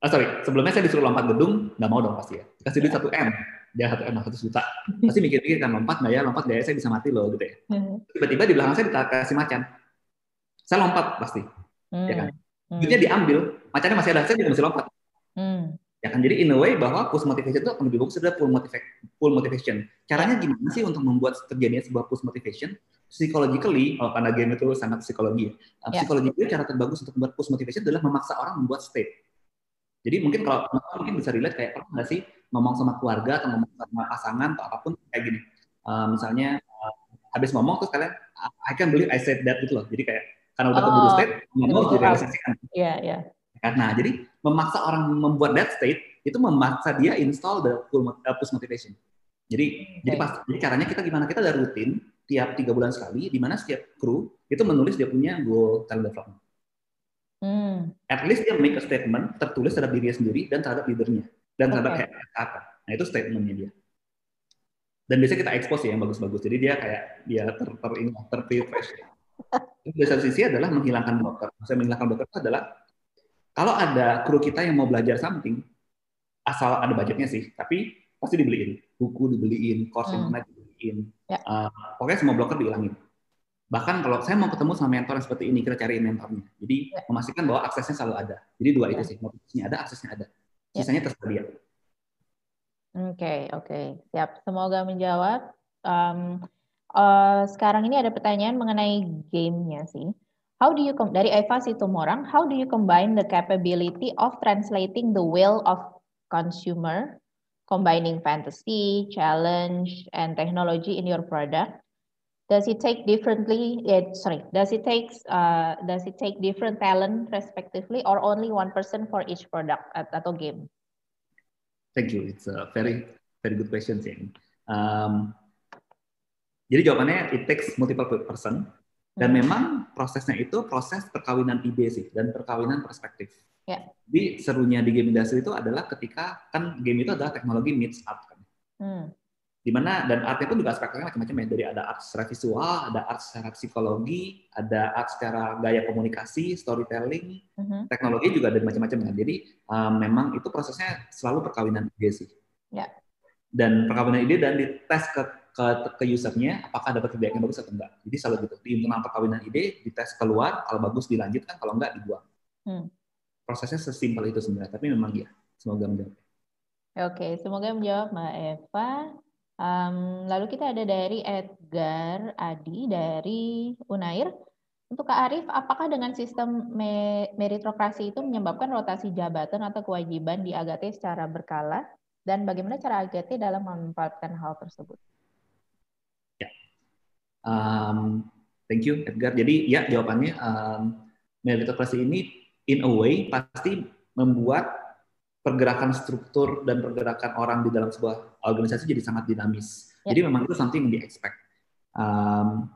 Ah, sorry, sebelumnya saya disuruh lompat gedung, nggak mau dong pasti ya. Kasih duit satu M, dia satu M satu juta. Pasti mikir-mikir kan lompat nggak ya, lompat nggak ya, saya bisa mati loh gitu ya. Hmm. Tiba-tiba di belakang saya dikasih macan. Saya lompat pasti, hmm. ya kan. Hmm. Duitnya diambil, macannya masih ada, saya juga masih lompat. Hmm. Ya kan, jadi in a way bahwa push motivation itu akan lebih bagus adalah pull, motiva pull motivation. Caranya gimana sih untuk membuat terjadinya sebuah push motivation? Psychologically, kalau karena game itu sangat psikologi, ya. Yeah. psikologically cara terbagus untuk membuat push motivation adalah memaksa orang membuat state jadi mungkin kalau mungkin bisa relate kayak pernah nggak sih ngomong sama keluarga atau ngomong sama pasangan atau apa pun kayak gini. Uh, misalnya uh, habis ngomong terus kalian I can believe I said that gitu loh. Jadi kayak karena udah oh, keburu state ngomong direalisasikan. Iya, iya. Karena jadi memaksa orang membuat that state itu memaksa dia install the uh, push motivation. Jadi okay. jadi pas jadi caranya kita gimana kita ada rutin tiap tiga bulan sekali di mana setiap kru itu menulis dia punya goal talent development. Hmm. At least dia make a statement tertulis terhadap dirinya sendiri dan terhadap leadernya dan terhadap okay. apa. Nah itu statementnya dia. Dan biasanya kita expose ya yang bagus-bagus. Jadi dia kayak dia ter ter ter refresh. Di satu sisi adalah menghilangkan blocker. Saya menghilangkan blocker itu adalah kalau ada kru kita yang mau belajar something, asal ada budgetnya sih, tapi pasti dibeliin. Buku dibeliin, course hmm. internet dibeliin. Ya. Uh, pokoknya semua blocker dihilangin. Bahkan kalau saya mau ketemu sama mentor yang seperti ini, kita cari mentornya. Jadi ya. memastikan bahwa aksesnya selalu ada. Jadi dua ya. itu sih, motivasinya ada, aksesnya ada. Ya. Sisanya tersedia. Oke, okay, oke. Okay. Siap. Semoga menjawab. Um, uh, sekarang ini ada pertanyaan mengenai gamenya sih. How do you dari Eva Situmorang, how do you combine the capability of translating the will of consumer, combining fantasy, challenge, and technology in your product does it take differently yeah, sorry does it take uh, does it take different talent respectively or only one person for each product atau game thank you it's a very very good question sih um, jadi jawabannya it takes multiple person Dan memang prosesnya itu proses perkawinan ide sih dan perkawinan perspektif. Ya. Jadi serunya di game industry itu adalah ketika kan game itu adalah teknologi meets art kan. Hmm. Di mana dan artnya pun juga aspeknya macam-macam ya dari ada art secara visual, ada art secara psikologi, ada art secara gaya komunikasi, storytelling, uh-huh. teknologi juga ada macam-macam kan. Jadi um, memang itu prosesnya selalu perkawinan ide sih. Ya. Dan perkawinan ide dan dites ke ke, ke usernya apakah dapat feedback yang bagus atau enggak. Jadi selalu gitu. Di internal perkawinan ide dites keluar, kalau bagus dilanjutkan, kalau enggak dibuang. Hmm. Prosesnya sesimpel itu sebenarnya, tapi memang ya semoga menjawab. Oke, semoga menjawab Mbak Eva. Um, lalu kita ada dari Edgar Adi dari Unair. Untuk Kak Arif, apakah dengan sistem meritokrasi itu menyebabkan rotasi jabatan atau kewajiban di AGT secara berkala? Dan bagaimana cara AGT dalam memanfaatkan hal tersebut? Um, thank you Edgar. Jadi ya jawabannya um, meritokrasi ini in a way pasti membuat pergerakan struktur dan pergerakan orang di dalam sebuah organisasi jadi sangat dinamis. Ya. Jadi memang itu something yang di expect. Um,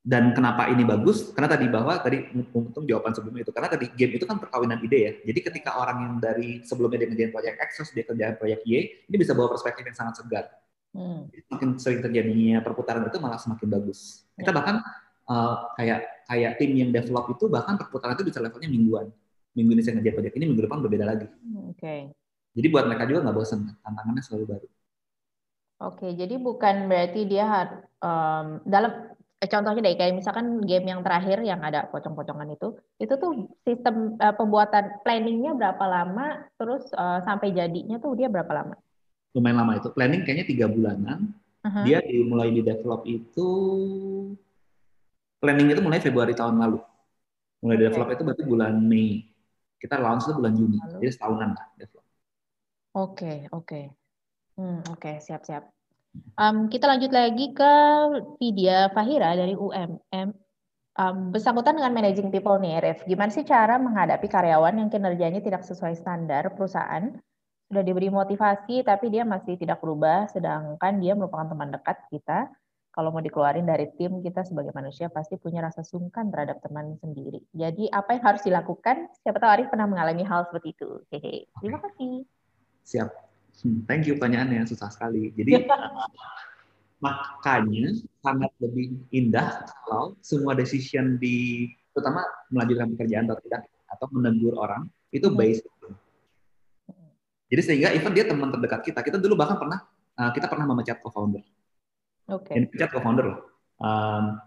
dan kenapa ini bagus? Karena tadi bahwa tadi untung jawaban sebelumnya itu karena tadi game itu kan perkawinan ide ya. Jadi ketika orang yang dari sebelumnya dia kerjain proyek X terus dia kerjain proyek Y, ini bisa bawa perspektif yang sangat segar. Hmm. Semakin sering terjadinya perputaran itu malah semakin bagus. Kita ya. bahkan uh, kayak kayak tim yang develop itu bahkan perputaran itu bisa levelnya mingguan. Minggu ini saya ngerjain proyek ini, minggu depan berbeda lagi. Hmm, oke. Okay. Jadi buat mereka juga nggak bosan, tantangannya selalu baru. Oke, okay, jadi bukan berarti dia harus um, dalam eh, contohnya deh kayak misalkan game yang terakhir yang ada pocong-pocongan itu, itu tuh sistem uh, pembuatan planningnya berapa lama, terus uh, sampai jadinya tuh dia berapa lama? lumayan lama itu planning kayaknya tiga bulanan uh-huh. dia dimulai di develop itu planning itu mulai Februari tahun lalu mulai okay. develop itu berarti bulan Mei kita launch itu bulan Juni lalu. jadi setahunan lah develop oke okay, oke okay. Hmm, oke okay, siap siap. Um, kita lanjut lagi ke Vidya Fahira dari UMM um, bersangkutan dengan managing people nih Ref gimana sih cara menghadapi karyawan yang kinerjanya tidak sesuai standar perusahaan? Sudah diberi motivasi tapi dia masih tidak berubah sedangkan dia merupakan teman dekat kita. Kalau mau dikeluarin dari tim kita sebagai manusia pasti punya rasa sungkan terhadap teman sendiri. Jadi apa yang harus dilakukan? Siapa tahu Arif pernah mengalami hal seperti itu. Hehe. Terima kasih. Siap hmm, thank you pertanyaannya susah sekali jadi makanya sangat lebih indah kalau semua decision di terutama melanjutkan pekerjaan atau tidak atau menegur orang itu hmm. based jadi sehingga even dia teman terdekat kita, kita dulu bahkan pernah uh, kita pernah memecat co-founder. Oke. Okay. Ini pecat co-founder loh. Um,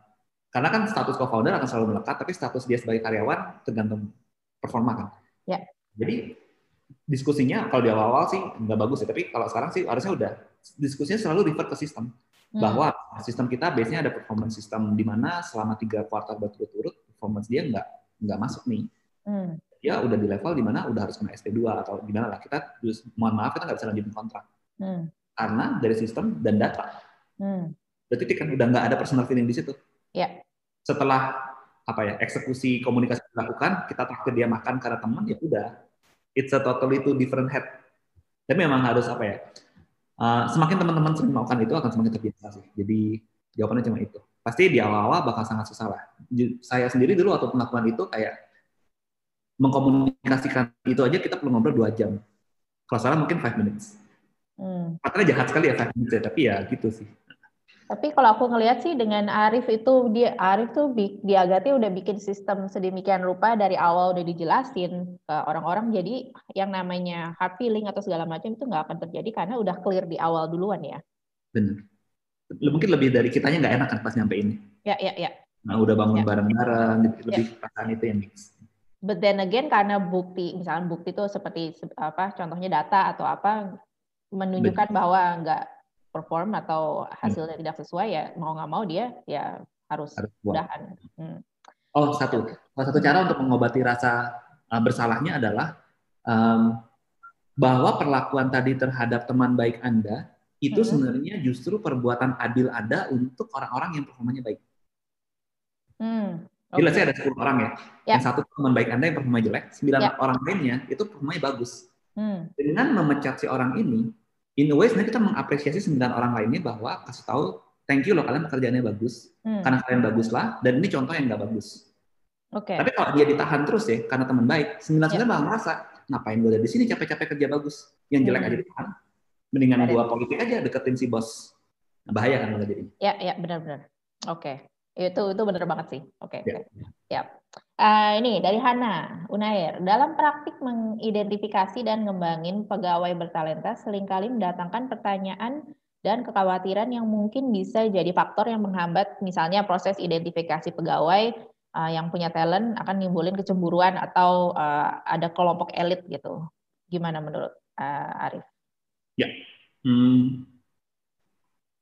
karena kan status co-founder akan selalu melekat, tapi status dia sebagai karyawan tergantung performa kan. Ya. Yeah. Jadi diskusinya kalau di awal-awal sih nggak bagus ya, tapi kalau sekarang sih harusnya udah diskusinya selalu refer ke sistem hmm. bahwa sistem kita biasanya ada performance system di mana selama tiga kuartal berturut-turut performance dia nggak nggak masuk nih. Hmm dia udah di level di mana udah harus kena SP2 atau gimana lah kita terus mohon maaf kita nggak bisa lanjutin kontrak hmm. karena dari sistem dan data hmm. berarti kan udah nggak ada personal feeling di situ yeah. setelah apa ya eksekusi komunikasi dilakukan kita takut dia makan karena teman ya udah it's a totally two different head tapi memang harus apa ya uh, semakin teman-teman sering melakukan itu akan semakin terbiasa sih jadi jawabannya cuma itu pasti di awal-awal bakal sangat susah lah saya sendiri dulu waktu melakukan itu kayak mengkomunikasikan itu aja kita perlu ngobrol dua jam. Kalau salah mungkin five minutes. Hmm. jahat sekali ya five minutes ya, tapi ya gitu sih. Tapi kalau aku ngelihat sih dengan Arif itu dia Arif tuh di Agati udah bikin sistem sedemikian rupa dari awal udah dijelasin ke orang-orang jadi yang namanya hard feeling atau segala macam itu nggak akan terjadi karena udah clear di awal duluan ya. Benar. Mungkin lebih dari kitanya nggak enak kan pas nyampe ini. Ya ya ya. Nah udah bangun ya. bareng-bareng lebih ya. perasaan itu yang mix but then again karena bukti misalnya bukti itu seperti apa contohnya data atau apa menunjukkan Betul. bahwa nggak perform atau hasilnya hmm. tidak sesuai ya mau nggak mau dia ya harus, harus udahan. Hmm. Oh satu, salah satu cara untuk mengobati rasa uh, bersalahnya adalah um, bahwa perlakuan tadi terhadap teman baik anda itu hmm. sebenarnya justru perbuatan adil ada untuk orang-orang yang performanya baik. Hmm. Jadi okay. ada 10 orang ya. ya. Yang satu teman baik Anda yang performa jelek, 9 ya. orang lainnya itu performanya bagus. Hmm. Dengan memecat si orang ini, in a way sebenarnya kita mengapresiasi 9 orang lainnya bahwa kasih tahu thank you loh kalian pekerjaannya bagus, hmm. karena kalian bagus lah, dan ini contoh yang nggak bagus. Oke. Okay. Tapi kalau dia ditahan terus ya, karena teman baik, sembilan sembilan malah merasa ngapain gue ada di sini capek-capek kerja bagus, yang jelek hmm. aja ditahan, mendingan gue politik aja deketin si bos. Nah, bahaya kan malah jadi. Ya, ya benar-benar. Oke, okay. Itu itu benar banget sih. Oke. Okay, ya. Okay. Ya. Uh, ini dari Hana Unair. Dalam praktik mengidentifikasi dan ngembangin pegawai bertalenta, sering kali mendatangkan pertanyaan dan kekhawatiran yang mungkin bisa jadi faktor yang menghambat misalnya proses identifikasi pegawai uh, yang punya talent akan nimbulin kecemburuan atau uh, ada kelompok elit gitu. Gimana menurut uh, Arif? Ya, hmm,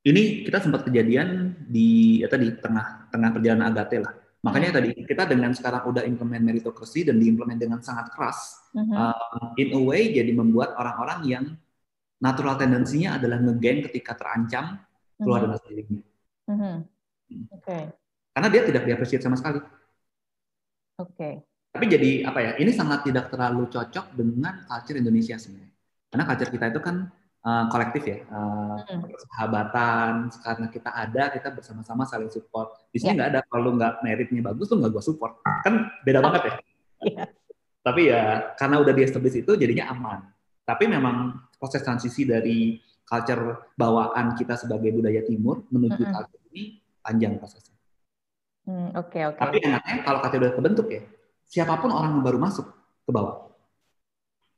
ini kita sempat kejadian di ya tadi tengah tengah perjalanan Agate lah Makanya hmm. tadi kita dengan sekarang udah implement meritocracy dan diimplement dengan sangat keras, hmm. uh, in a way jadi membuat orang-orang yang natural tendensinya adalah ngegeng ketika terancam keluar hmm. dari dirinya. Hmm. hmm. Oke. Okay. Karena dia tidak diapresiasi sama sekali. Oke. Okay. Tapi jadi apa ya? Ini sangat tidak terlalu cocok dengan culture Indonesia sebenarnya. Karena culture kita itu kan uh, kolektif ya, uh, hmm. sahabatan. Karena kita ada, kita bersama-sama saling support. Di sini ya. nggak yeah. ada kalau nggak meritnya bagus tuh nggak gue support. Kan beda ah. banget ya. Yeah. Tapi ya karena udah di establish itu jadinya aman. Tapi memang proses transisi dari culture bawaan kita sebagai budaya timur menuju mm -hmm. culture ini panjang prosesnya. Oke hmm, oke. Okay, okay. Tapi enaknya kalau culture udah kebentuk ya, siapa pun orang yang baru masuk ke bawah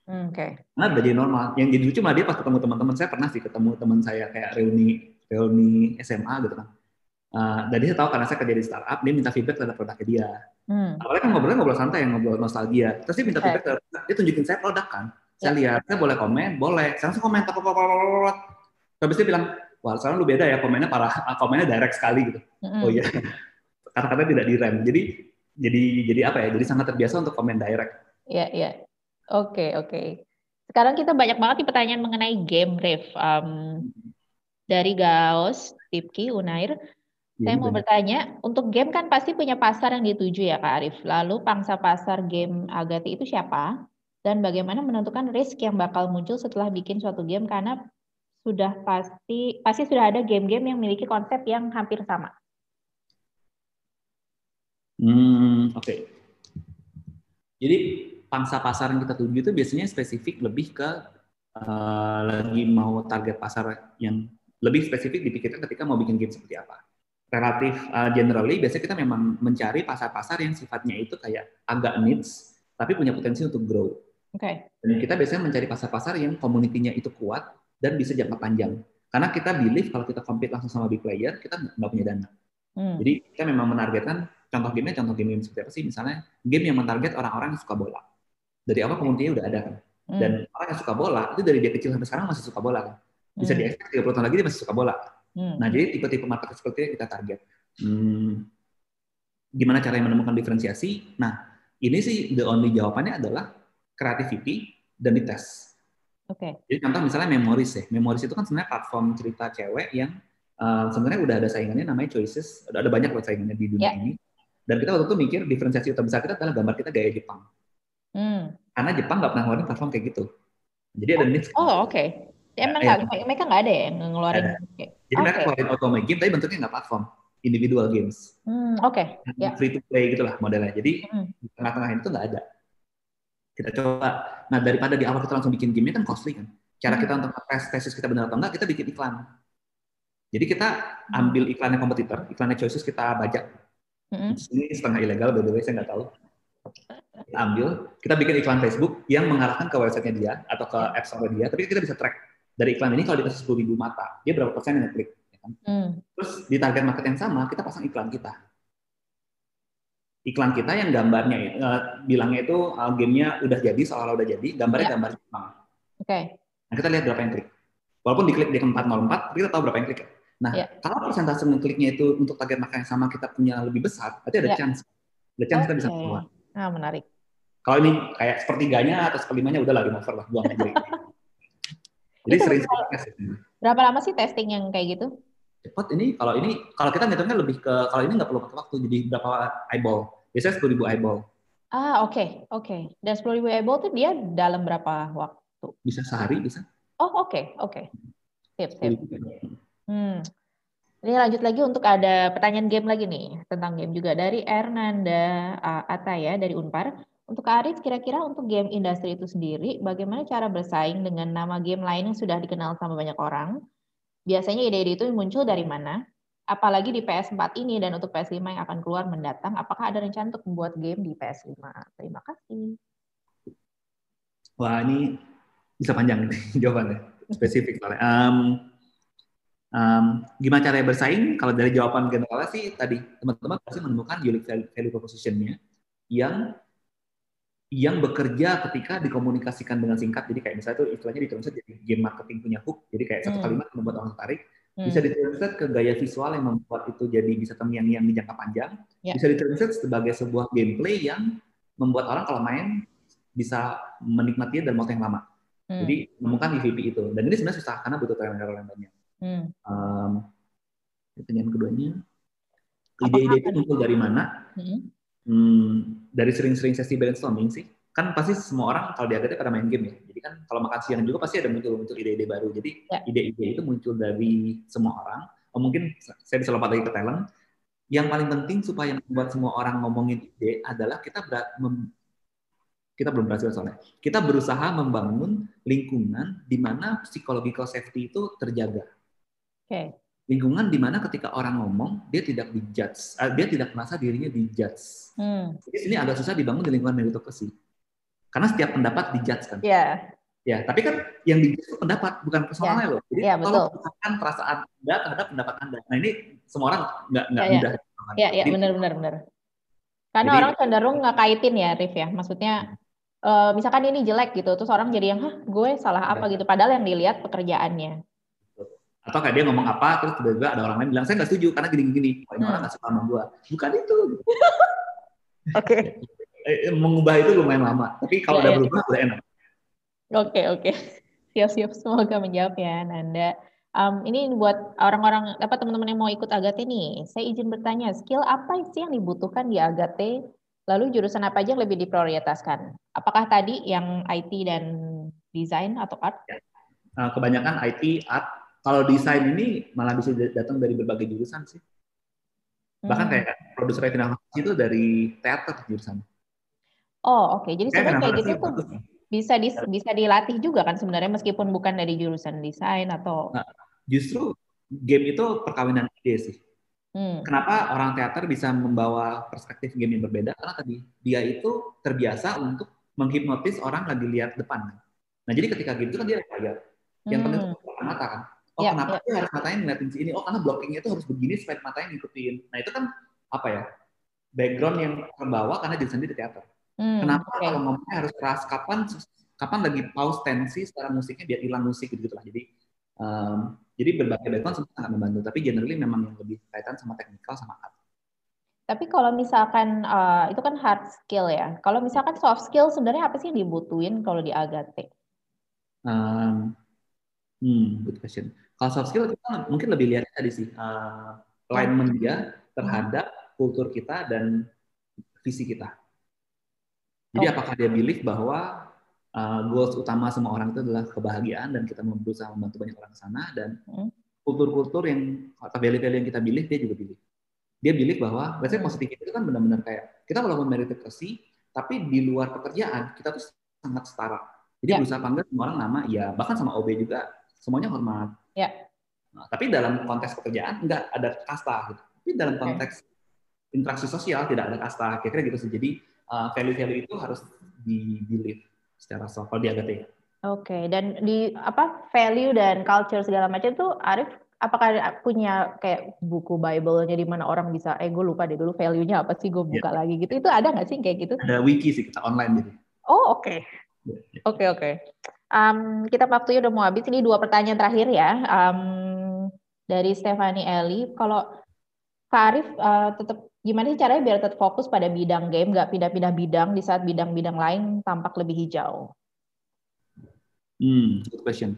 oke. Okay. Nah, jadi normal. Yang jadi lucu malah dia pas ketemu teman-teman saya pernah sih ketemu teman saya kayak reuni reuni SMA gitu kan. Uh, dan dia tahu karena saya kerja di startup, dia minta feedback terhadap produknya dia. Hmm. Awalnya kan ngobrolnya ngobrol santai, ngobrol nostalgia. Terus dia minta okay. feedback terhadap dia tunjukin saya produk kan. Saya yeah. lihat, saya boleh komen, boleh. Saya komentar, Terus dia bilang, wah sekarang lu beda ya komennya parah, komennya direct sekali gitu. Mm-hmm. Oh iya, kata-kata tidak direm. Jadi jadi jadi apa ya? Jadi sangat terbiasa untuk komen direct. Iya yeah, iya. Yeah. Oke, oke. Sekarang kita banyak banget nih pertanyaan mengenai game, Rev. Um, dari Gaos, Tipki, Unair. Ya, saya mau bertanya, untuk game kan pasti punya pasar yang dituju ya Kak Arif. Lalu pangsa pasar game Agati itu siapa? Dan bagaimana menentukan risk yang bakal muncul setelah bikin suatu game karena sudah pasti pasti sudah ada game-game yang memiliki konsep yang hampir sama. Hmm, oke. Okay. Jadi pangsa pasar yang kita tuju itu biasanya spesifik lebih ke uh, lagi mau target pasar yang lebih spesifik dipikirkan ketika mau bikin game seperti apa. Relatif uh, generally biasanya kita memang mencari pasar-pasar yang sifatnya itu kayak agak niche tapi punya potensi untuk grow. Oke. Okay. Dan kita biasanya mencari pasar-pasar yang komunitinya itu kuat dan bisa jangka panjang. Karena kita believe kalau kita compete langsung sama big player, kita nggak punya dana. Hmm. Jadi kita memang menargetkan contoh gamenya, contoh game seperti apa sih? Misalnya game yang mentarget orang-orang yang suka bola dari awal komunitinya udah ada kan. Hmm. Dan orang yang suka bola itu dari dia kecil sampai sekarang masih suka bola kan. Bisa hmm. diekspek 30 tahun lagi dia masih suka bola. Hmm. Nah jadi tipe-tipe market seperti itu kita target. Hmm, gimana cara menemukan diferensiasi? Nah ini sih the only jawabannya adalah creativity dan dites. Oke. Okay. Jadi contoh misalnya Memories ya. Memories itu kan sebenarnya platform cerita cewek yang uh, sebenarnya udah ada saingannya namanya Choices. Ada banyak loh saingannya di dunia yeah. ini. Dan kita waktu itu mikir diferensiasi terbesar kita adalah gambar kita gaya Jepang. Hmm. Karena Jepang nggak pernah ngeluarin platform kayak gitu. Jadi ada niche. Oh oke. Okay. Emang nggak, ya, mereka nggak ada ya yang ngeluarin. Okay. Jadi okay. mereka ngeluarin automate game, tapi bentuknya nggak platform, individual games. Hmm, oke. Okay. Yeah. Free to play gitulah modelnya. Jadi hmm. di tengah-tengah itu nggak ada. Kita coba. Nah daripada di awal kita langsung bikin game kan costly kan. Cara hmm. kita untuk tes tesis kita benar atau enggak, kita bikin iklan. Jadi kita hmm. ambil iklannya kompetitor, iklannya choices kita bajak. Hmm. Ini setengah ilegal, by the way, saya nggak tahu kita ambil, kita bikin iklan Facebook yang mengarahkan ke websitenya dia atau ke App Store dia, tapi kita bisa track dari iklan ini kalau dikasih 10 ribu mata, dia berapa persen yang klik. Ya kan? hmm. Terus di target market yang sama, kita pasang iklan kita. Iklan kita yang gambarnya, uh, bilangnya itu uh, gamenya udah jadi, seolah udah jadi, gambarnya yeah. gambar Jepang. Oke. Okay. Nah, kita lihat berapa yang klik. Walaupun diklik di 404, kita tahu berapa yang klik. Ya. Nah, yeah. kalau persentase kliknya itu untuk target market yang sama kita punya lebih besar, berarti ada yeah. chance. Ada chance okay. kita bisa keluar. Ah, menarik. Kalau ini kayak sepertiganya atau seperlimanya udah lah lima over lah, buang aja. Jadi sering Berapa lama sih testing yang kayak gitu? Cepat ini, kalau ini, kalau kita ngitungnya lebih ke, kalau ini nggak perlu pakai waktu, jadi berapa eyeball. Biasanya sepuluh ribu eyeball. Ah, oke, okay, oke. Okay. Dan sepuluh ribu eyeball tuh dia dalam berapa waktu? Bisa sehari, bisa. Oh, oke, okay, oke. Okay. Sip, sip. Hmm. Ini lanjut lagi untuk ada pertanyaan game lagi nih tentang game juga dari Ernanda uh, Ataya dari Unpar. Untuk Arif, kira-kira untuk game industri itu sendiri, bagaimana cara bersaing dengan nama game lain yang sudah dikenal sama banyak orang? Biasanya ide-ide itu muncul dari mana? Apalagi di PS4 ini dan untuk PS5 yang akan keluar mendatang, apakah ada rencana untuk membuat game di PS5? Terima kasih. Wah, ini bisa panjang nih jawabannya, spesifik soalnya. Um, Um, gimana caranya bersaing? Kalau dari jawaban generalnya sih tadi teman-teman pasti menemukan unique value, proposition-nya yang yang bekerja ketika dikomunikasikan dengan singkat. Jadi kayak misalnya itu istilahnya ditranslate jadi game marketing punya hook. Jadi kayak satu hmm. kalimat membuat orang tertarik. Hmm. Bisa ditranslate ke gaya visual yang membuat itu jadi bisa terngiang-ngiang di jangka panjang. Yeah. Bisa ditranslate sebagai sebuah gameplay yang membuat orang kalau main bisa menikmatinya dalam waktu yang lama. Hmm. Jadi menemukan EVP itu. Dan ini sebenarnya susah karena butuh talent yang banyak. Hmm. Um, pertanyaan keduanya, ide-ide itu muncul dari mana? Hmm. Hmm, dari sering-sering sesi brainstorming sih. Kan pasti semua orang kalau di Agatha pada main game ya. Jadi kan kalau makan siang juga pasti ada muncul-muncul ide-ide baru. Jadi ya. ide-ide itu muncul dari semua orang. Oh, mungkin saya bisa lompat lagi ke talent. Yang paling penting supaya membuat semua orang ngomongin ide adalah kita kita belum berhasil soalnya. Kita berusaha membangun lingkungan di mana psychological safety itu terjaga. Okay. Lingkungan di mana ketika orang ngomong dia tidak dijudge, uh, dia tidak merasa dirinya dijudge. Hmm. Jadi sini agak susah dibangun di lingkungan meritokrasi. Karena setiap pendapat dijudge kan. Iya. Yeah. Ya, tapi kan yang dijudge itu pendapat bukan personalnya yeah. loh. Jadi yeah, kalau mengatakan perasaan Anda terhadap pendapat Anda. Nah, ini semua orang nggak nggak yeah, mudah. Iya, iya, benar benar benar. Karena jadi, orang cenderung nggak kaitin ya, Rif ya. Maksudnya uh, misalkan ini jelek gitu, terus orang jadi yang, hah gue salah apa gitu. Padahal yang dilihat pekerjaannya atau kayak dia ngomong apa terus tiba-tiba ada orang lain bilang saya nggak setuju karena gini-gini oh, ini hmm. orang nggak suka sama gue bukan itu oke okay. Eh, mengubah itu lumayan lama tapi kalau udah yeah. berubah udah enak oke okay, oke okay. siap-siap semoga menjawab ya Nanda um, ini buat orang-orang apa teman-teman yang mau ikut Agate nih saya izin bertanya skill apa sih yang dibutuhkan di Agate lalu jurusan apa aja yang lebih diprioritaskan apakah tadi yang IT dan desain atau art ya. uh, kebanyakan IT art kalau desain ini malah bisa datang dari berbagai jurusan sih. Bahkan hmm. kayak produser film itu dari teater jurusan. Oh, oke. Okay. Jadi sebenarnya kayak gitu tuh bisa di, bisa dilatih juga kan sebenarnya meskipun bukan dari jurusan desain atau nah, justru game itu perkawinan ide sih. Hmm. Kenapa orang teater bisa membawa perspektif game yang berbeda? Karena tadi dia itu terbiasa untuk menghipnotis orang lagi lihat depan. Nah, jadi ketika game itu kan dia lihat. Yang hmm. penting mata kan. Oh ya, kenapa dia harus matanya ngeliatin si ini? Oh karena blockingnya itu harus begini supaya matanya ngikutin. Nah itu kan apa ya? Background yang terbawa karena jadi sendiri di teater. Hmm, kenapa okay. kalau ngomongnya harus keras? Kapan kapan lagi pause tensi secara musiknya biar hilang musik gitu, -gitu lah. Jadi um, jadi berbagai background sangat membantu. Tapi generally memang yang lebih kaitan sama teknikal sama art. Tapi kalau misalkan uh, itu kan hard skill ya. Kalau misalkan soft skill sebenarnya apa sih yang dibutuhin kalau di Agate? Um, hmm, good question. Kalau soft skill kita mungkin lebih lihat tadi sih uh, alignment dia terhadap kultur kita dan visi kita. Jadi apakah dia believe bahwa uh, goals utama semua orang itu adalah kebahagiaan dan kita mau berusaha membantu banyak orang ke sana dan hmm. kultur-kultur yang atau value-value yang kita believe dia juga believe. Dia believe bahwa biasanya hmm. positif itu kan benar-benar kayak kita melakukan meritokrasi tapi di luar pekerjaan kita tuh sangat setara. Jadi yeah. berusaha panggil semua orang nama, ya bahkan sama OB juga semuanya hormat. Ya. Nah, tapi dalam konteks pekerjaan enggak ada kasta gitu. Tapi dalam konteks okay. interaksi sosial tidak ada kasta. Kira-kira gitu sih. Jadi uh, value-value itu harus di believe secara soft kalau di Agate. Oke, okay. dan di apa value dan culture segala macam itu Arif apakah punya kayak buku Bible-nya di mana orang bisa eh gue lupa deh dulu value-nya apa sih gue buka yeah. lagi gitu. Itu ada nggak sih kayak gitu? Ada wiki sih kita online jadi. Oh, oke. Okay. Ya, ya. Oke, oke. Um, kita waktunya udah mau habis. Ini dua pertanyaan terakhir ya. Um, dari Stefani Eli, kalau Kak Arif uh, tetap gimana sih caranya biar tetap fokus pada bidang game, nggak pindah-pindah bidang di saat bidang-bidang lain tampak lebih hijau? Hmm, good question.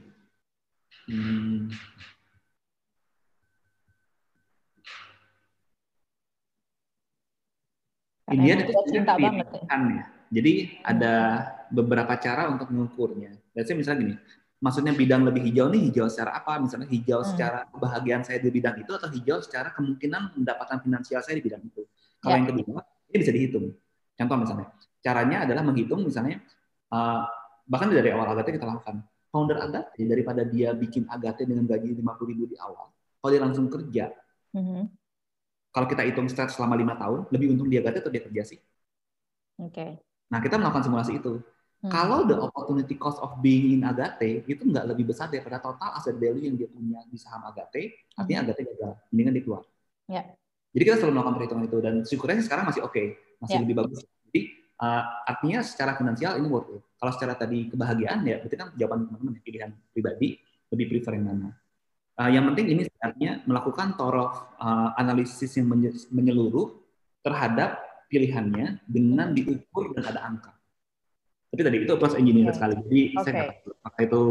Hmm. Karena cinta banget ya. ya. Jadi ada beberapa cara untuk mengukurnya. Let's say misalnya gini, maksudnya bidang lebih hijau nih hijau secara apa? Misalnya hijau hmm. secara kebahagiaan saya di bidang itu atau hijau secara kemungkinan mendapatkan finansial saya di bidang itu. Kalau ya. yang kedua, ini bisa dihitung. Contoh misalnya, caranya adalah menghitung misalnya uh, bahkan dari awal Agate kita lakukan. Founder Agate daripada dia bikin Agate dengan gaji 50 ribu di awal, kalau dia langsung kerja, mm -hmm. kalau kita hitung start selama lima tahun, lebih untung dia Agate atau dia kerja sih? Oke. Okay. Nah kita melakukan simulasi itu. Hmm. Kalau the opportunity cost of being in Agate itu nggak lebih besar daripada total asset value yang dia punya di saham Agate, artinya hmm. Agate gagal, mendingan dia keluar. Yeah. Jadi kita selalu melakukan perhitungan itu dan syukurnya sekarang masih oke, okay, masih yeah. lebih bagus. Jadi uh, artinya secara finansial ini worth it. Kalau secara tadi kebahagiaan ya berarti kan jawaban teman-teman ya, pilihan pribadi lebih prefer yang mana. Uh, yang penting ini sebenarnya melakukan thorough uh, analisis yang menyeluruh terhadap pilihannya dengan diukur dan ada angka. Tapi tadi itu plus engineer okay. sekali. Jadi okay. saya kata itu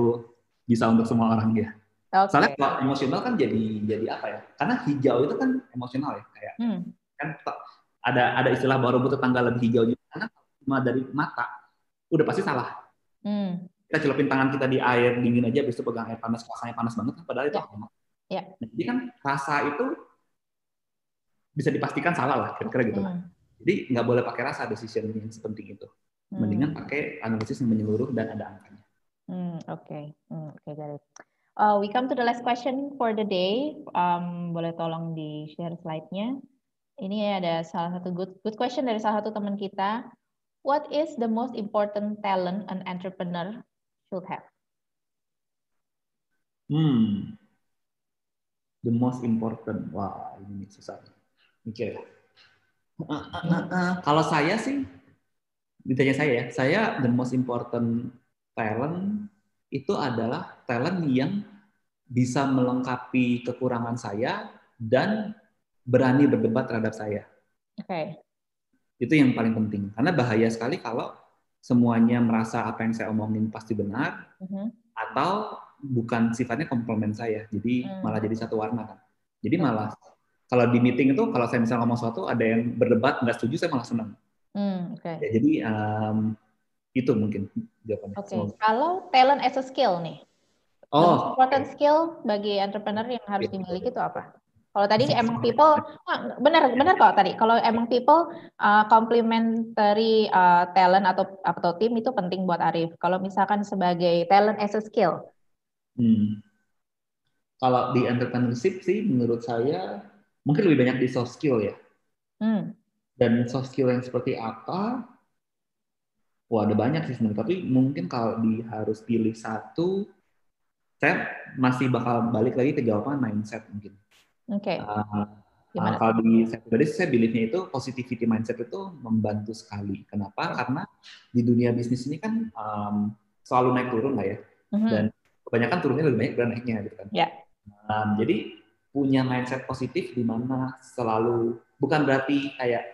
bisa untuk semua orang ya. Okay. Soalnya kalau emosional kan jadi jadi apa ya? Karena hijau itu kan emosional ya kayak hmm. kan ada ada istilah bahwa rumput tetangga lebih hijau juga karena cuma dari mata udah pasti salah. Hmm. Kita celupin tangan kita di air dingin aja, besok pegang air panas, rasanya panas banget, padahal itu yeah. Yeah. Nah, jadi kan rasa itu bisa dipastikan salah lah, kira-kira gitu. Hmm. Jadi nggak boleh pakai rasa decision yang sepenting itu. Mendingan hmm. pakai analisis yang menyeluruh dan ada angkanya. Hmm, Oke, okay. hmm, oke, okay, got it. Uh, we come to the last question for the day. Um, boleh tolong di share slide-nya. Ini ada salah satu good good question dari salah satu teman kita. What is the most important talent an entrepreneur should have? Hmm, the most important. Wah, ini susah. Oke. Okay. Uh, uh, uh, uh. Kalau saya sih ditanya saya ya, saya the most important talent itu adalah talent yang bisa melengkapi kekurangan saya dan berani berdebat terhadap saya. Oke. Okay. Itu yang paling penting. Karena bahaya sekali kalau semuanya merasa apa yang saya omongin pasti benar, uh mm-hmm. -huh. atau bukan sifatnya komplement saya. Jadi uh malah jadi satu warna kan. Jadi malah kalau di meeting itu kalau saya misalnya ngomong sesuatu ada yang berdebat nggak setuju saya malah senang. Hmm, okay. ya, jadi um, itu mungkin jawabannya. Oke, okay. kalau talent as a skill nih, oh, important okay. skill bagi entrepreneur yang harus dimiliki itu apa? Kalau tadi emang people, ah, benar benar kok tadi. Kalau emang people uh, complementary uh, talent atau atau tim itu penting buat Arif. Kalau misalkan sebagai talent as a skill, hmm. kalau di entrepreneurship sih menurut saya mungkin lebih banyak di soft skill ya. Hmm dan soft skill yang seperti apa wah ada banyak sih sebenarnya. Tapi mungkin kalau di harus pilih satu saya masih bakal balik lagi ke jawaban mindset mungkin. Oke. Okay. uh, uh, kalau di saya pribadi saya beliefnya itu positivity mindset itu membantu sekali. Kenapa? Karena di dunia bisnis ini kan um, selalu naik turun lah ya. Mm-hmm. dan kebanyakan turunnya lebih banyak daripada naiknya gitu kan. Yeah. um, jadi punya mindset positif di mana selalu bukan berarti kayak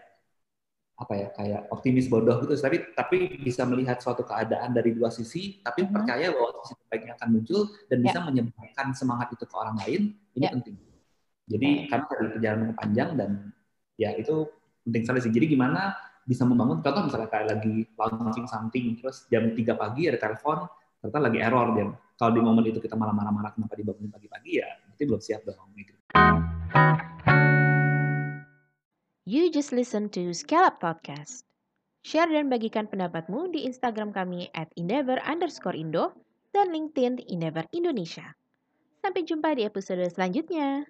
apa ya kayak optimis bodoh gitu tapi tapi bisa melihat suatu keadaan dari dua sisi tapi mm-hmm. percaya bahwa sisi terbaiknya akan muncul dan yeah. bisa menyebarkan semangat itu ke orang lain ini yeah. penting jadi okay. karena dari perjalanan panjang dan ya itu penting sekali sih jadi gimana bisa membangun contoh misalnya kayak lagi launching something terus jam 3 pagi ada telepon ternyata lagi error dan kalau di momen itu kita malah marah-marah kenapa dibangun pagi-pagi ya berarti belum siap dong gitu. You just listen to Scale Up Podcast. Share dan bagikan pendapatmu di Instagram kami at Endeavor underscore Indo dan LinkedIn Endeavor Indonesia. Sampai jumpa di episode selanjutnya.